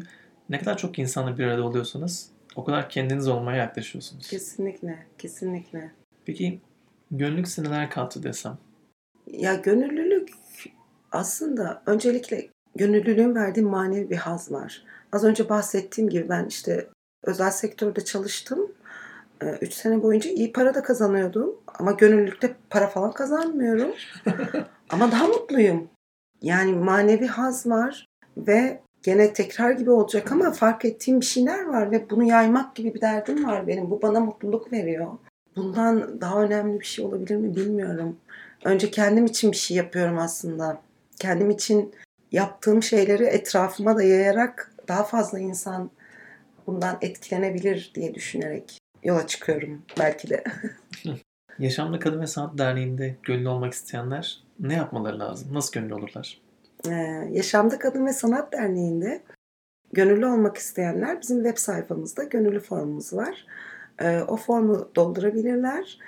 ne kadar çok insanla bir arada oluyorsanız o kadar kendiniz olmaya yaklaşıyorsunuz. Kesinlikle, kesinlikle. Peki gönüllülük size neler kattı desem? Ya gönüllülük aslında öncelikle gönüllülüğün verdiği manevi bir haz var. Az önce bahsettiğim gibi ben işte özel sektörde çalıştım. 3 sene boyunca iyi para da kazanıyordum. Ama gönüllülükte para falan kazanmıyorum. ama daha mutluyum. Yani manevi haz var ve gene tekrar gibi olacak ama fark ettiğim bir şeyler var ve bunu yaymak gibi bir derdim var benim. Bu bana mutluluk veriyor. Bundan daha önemli bir şey olabilir mi bilmiyorum. Önce kendim için bir şey yapıyorum aslında. Kendim için yaptığım şeyleri etrafıma da yayarak daha fazla insan bundan etkilenebilir diye düşünerek yola çıkıyorum belki de. Yaşamda Kadın ve Sanat Derneği'nde gönüllü olmak isteyenler ne yapmaları lazım? Nasıl gönüllü olurlar? Ee, Yaşamda Kadın ve Sanat Derneği'nde gönüllü olmak isteyenler bizim web sayfamızda gönüllü formumuz var. Ee, o formu doldurabilirler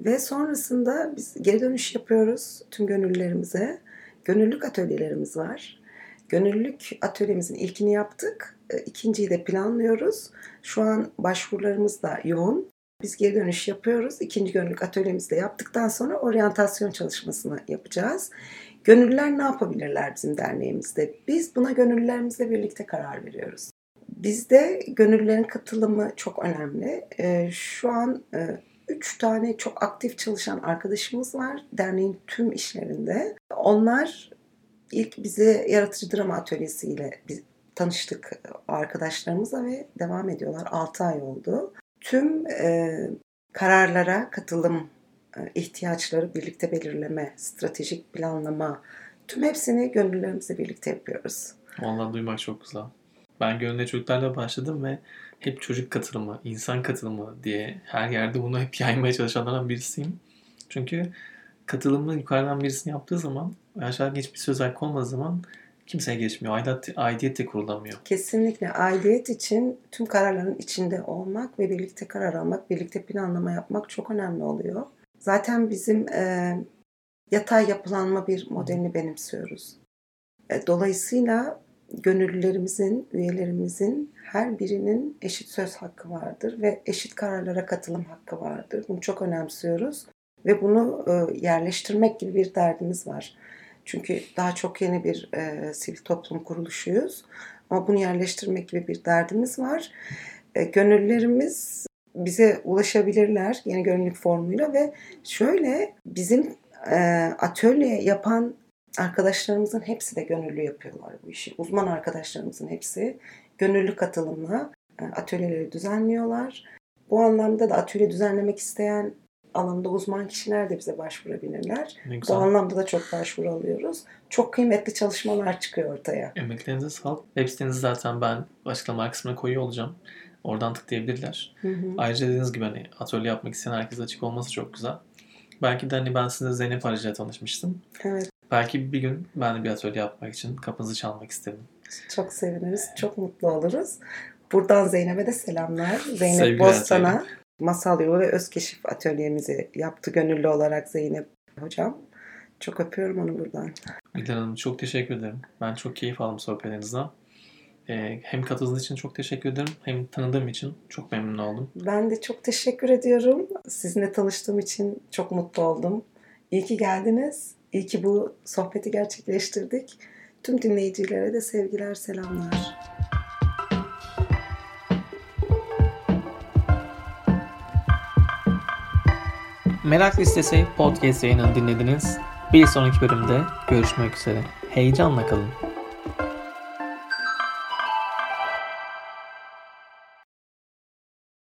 ve sonrasında biz geri dönüş yapıyoruz tüm gönüllülerimize. Gönüllülük atölyelerimiz var. Gönüllülük atölyemizin ilkini yaptık. Ee, ikinciyi de planlıyoruz. Şu an başvurularımız da yoğun. Biz geri dönüş yapıyoruz. İkinci gönüllülük atölyemizi de yaptıktan sonra oryantasyon çalışmasını yapacağız. Gönüllüler ne yapabilirler bizim derneğimizde? Biz buna gönüllülerimizle birlikte karar veriyoruz. Bizde gönüllülerin katılımı çok önemli. Ee, şu an e, üç tane çok aktif çalışan arkadaşımız var derneğin tüm işlerinde. Onlar ilk bize yaratıcı drama atölyesiyle tanıştık arkadaşlarımızla ve devam ediyorlar. 6 ay oldu. Tüm e, kararlara katılım e, ihtiyaçları birlikte belirleme, stratejik planlama, tüm hepsini gönüllülerimizle birlikte yapıyoruz. Vallahi duymak çok güzel. Ben gönüllü çocuklarla başladım ve hep çocuk katılımı, insan katılımı diye her yerde bunu hep yaymaya çalışanlardan birisiyim. Çünkü katılımı yukarıdan birisini yaptığı zaman aşağıda hiçbir söz hakkı olmadığı zaman kimseye geçmiyor. Aidiyet, aidiyet de kurulamıyor. Kesinlikle aidiyet için tüm kararların içinde olmak ve birlikte karar almak, birlikte planlama yapmak çok önemli oluyor. Zaten bizim e, yatay yapılanma bir modelini benimsiyoruz. E, dolayısıyla gönüllülerimizin, üyelerimizin her birinin eşit söz hakkı vardır ve eşit kararlara katılım hakkı vardır. Bunu çok önemsiyoruz ve bunu e, yerleştirmek gibi bir derdimiz var. Çünkü daha çok yeni bir e, sivil toplum kuruluşuyuz. Ama bunu yerleştirmek gibi bir derdimiz var. E, gönüllülerimiz bize ulaşabilirler yeni gönüllülük formuyla ve şöyle bizim e, atölye yapan arkadaşlarımızın hepsi de gönüllü yapıyorlar bu işi. Uzman arkadaşlarımızın hepsi gönüllü katılımla e, atölyeleri düzenliyorlar. Bu anlamda da atölye düzenlemek isteyen alanda uzman kişiler de bize başvurabilirler. Bu anlamda da çok başvuru alıyoruz. Çok kıymetli çalışmalar çıkıyor ortaya. Emeklerinize sağlık. Web sitenizi zaten ben açıklama kısmına koyuyor olacağım. Oradan tıklayabilirler. Hı hı. Ayrıca dediğiniz gibi hani atölye yapmak isteyen herkese açık olması çok güzel. Belki de hani ben sizinle Zeynep aracıyla tanışmıştım. Evet, Belki bir gün ben de bir atölye yapmak için kapınızı çalmak isterim. çok seviniriz, çok mutlu oluruz. Buradan Zeynep'e de selamlar. Zeynep Sevgiler Bostan'a Zeynep. Masal Yolu ve Özkeşif atölyemizi yaptı gönüllü olarak Zeynep hocam. Çok öpüyorum onu buradan. Gülden Hanım çok teşekkür ederim. Ben çok keyif aldım sohbetinizden. Ee, hem katıldığınız için çok teşekkür ederim. Hem tanıdığım için çok memnun oldum. Ben de çok teşekkür ediyorum. Sizinle tanıştığım için çok mutlu oldum. İyi ki geldiniz. İyi ki bu sohbeti gerçekleştirdik. Tüm dinleyicilere de sevgiler, selamlar. Merak Listesi podcast yayınını dinlediniz. Bir sonraki bölümde görüşmek üzere. Heyecanla kalın.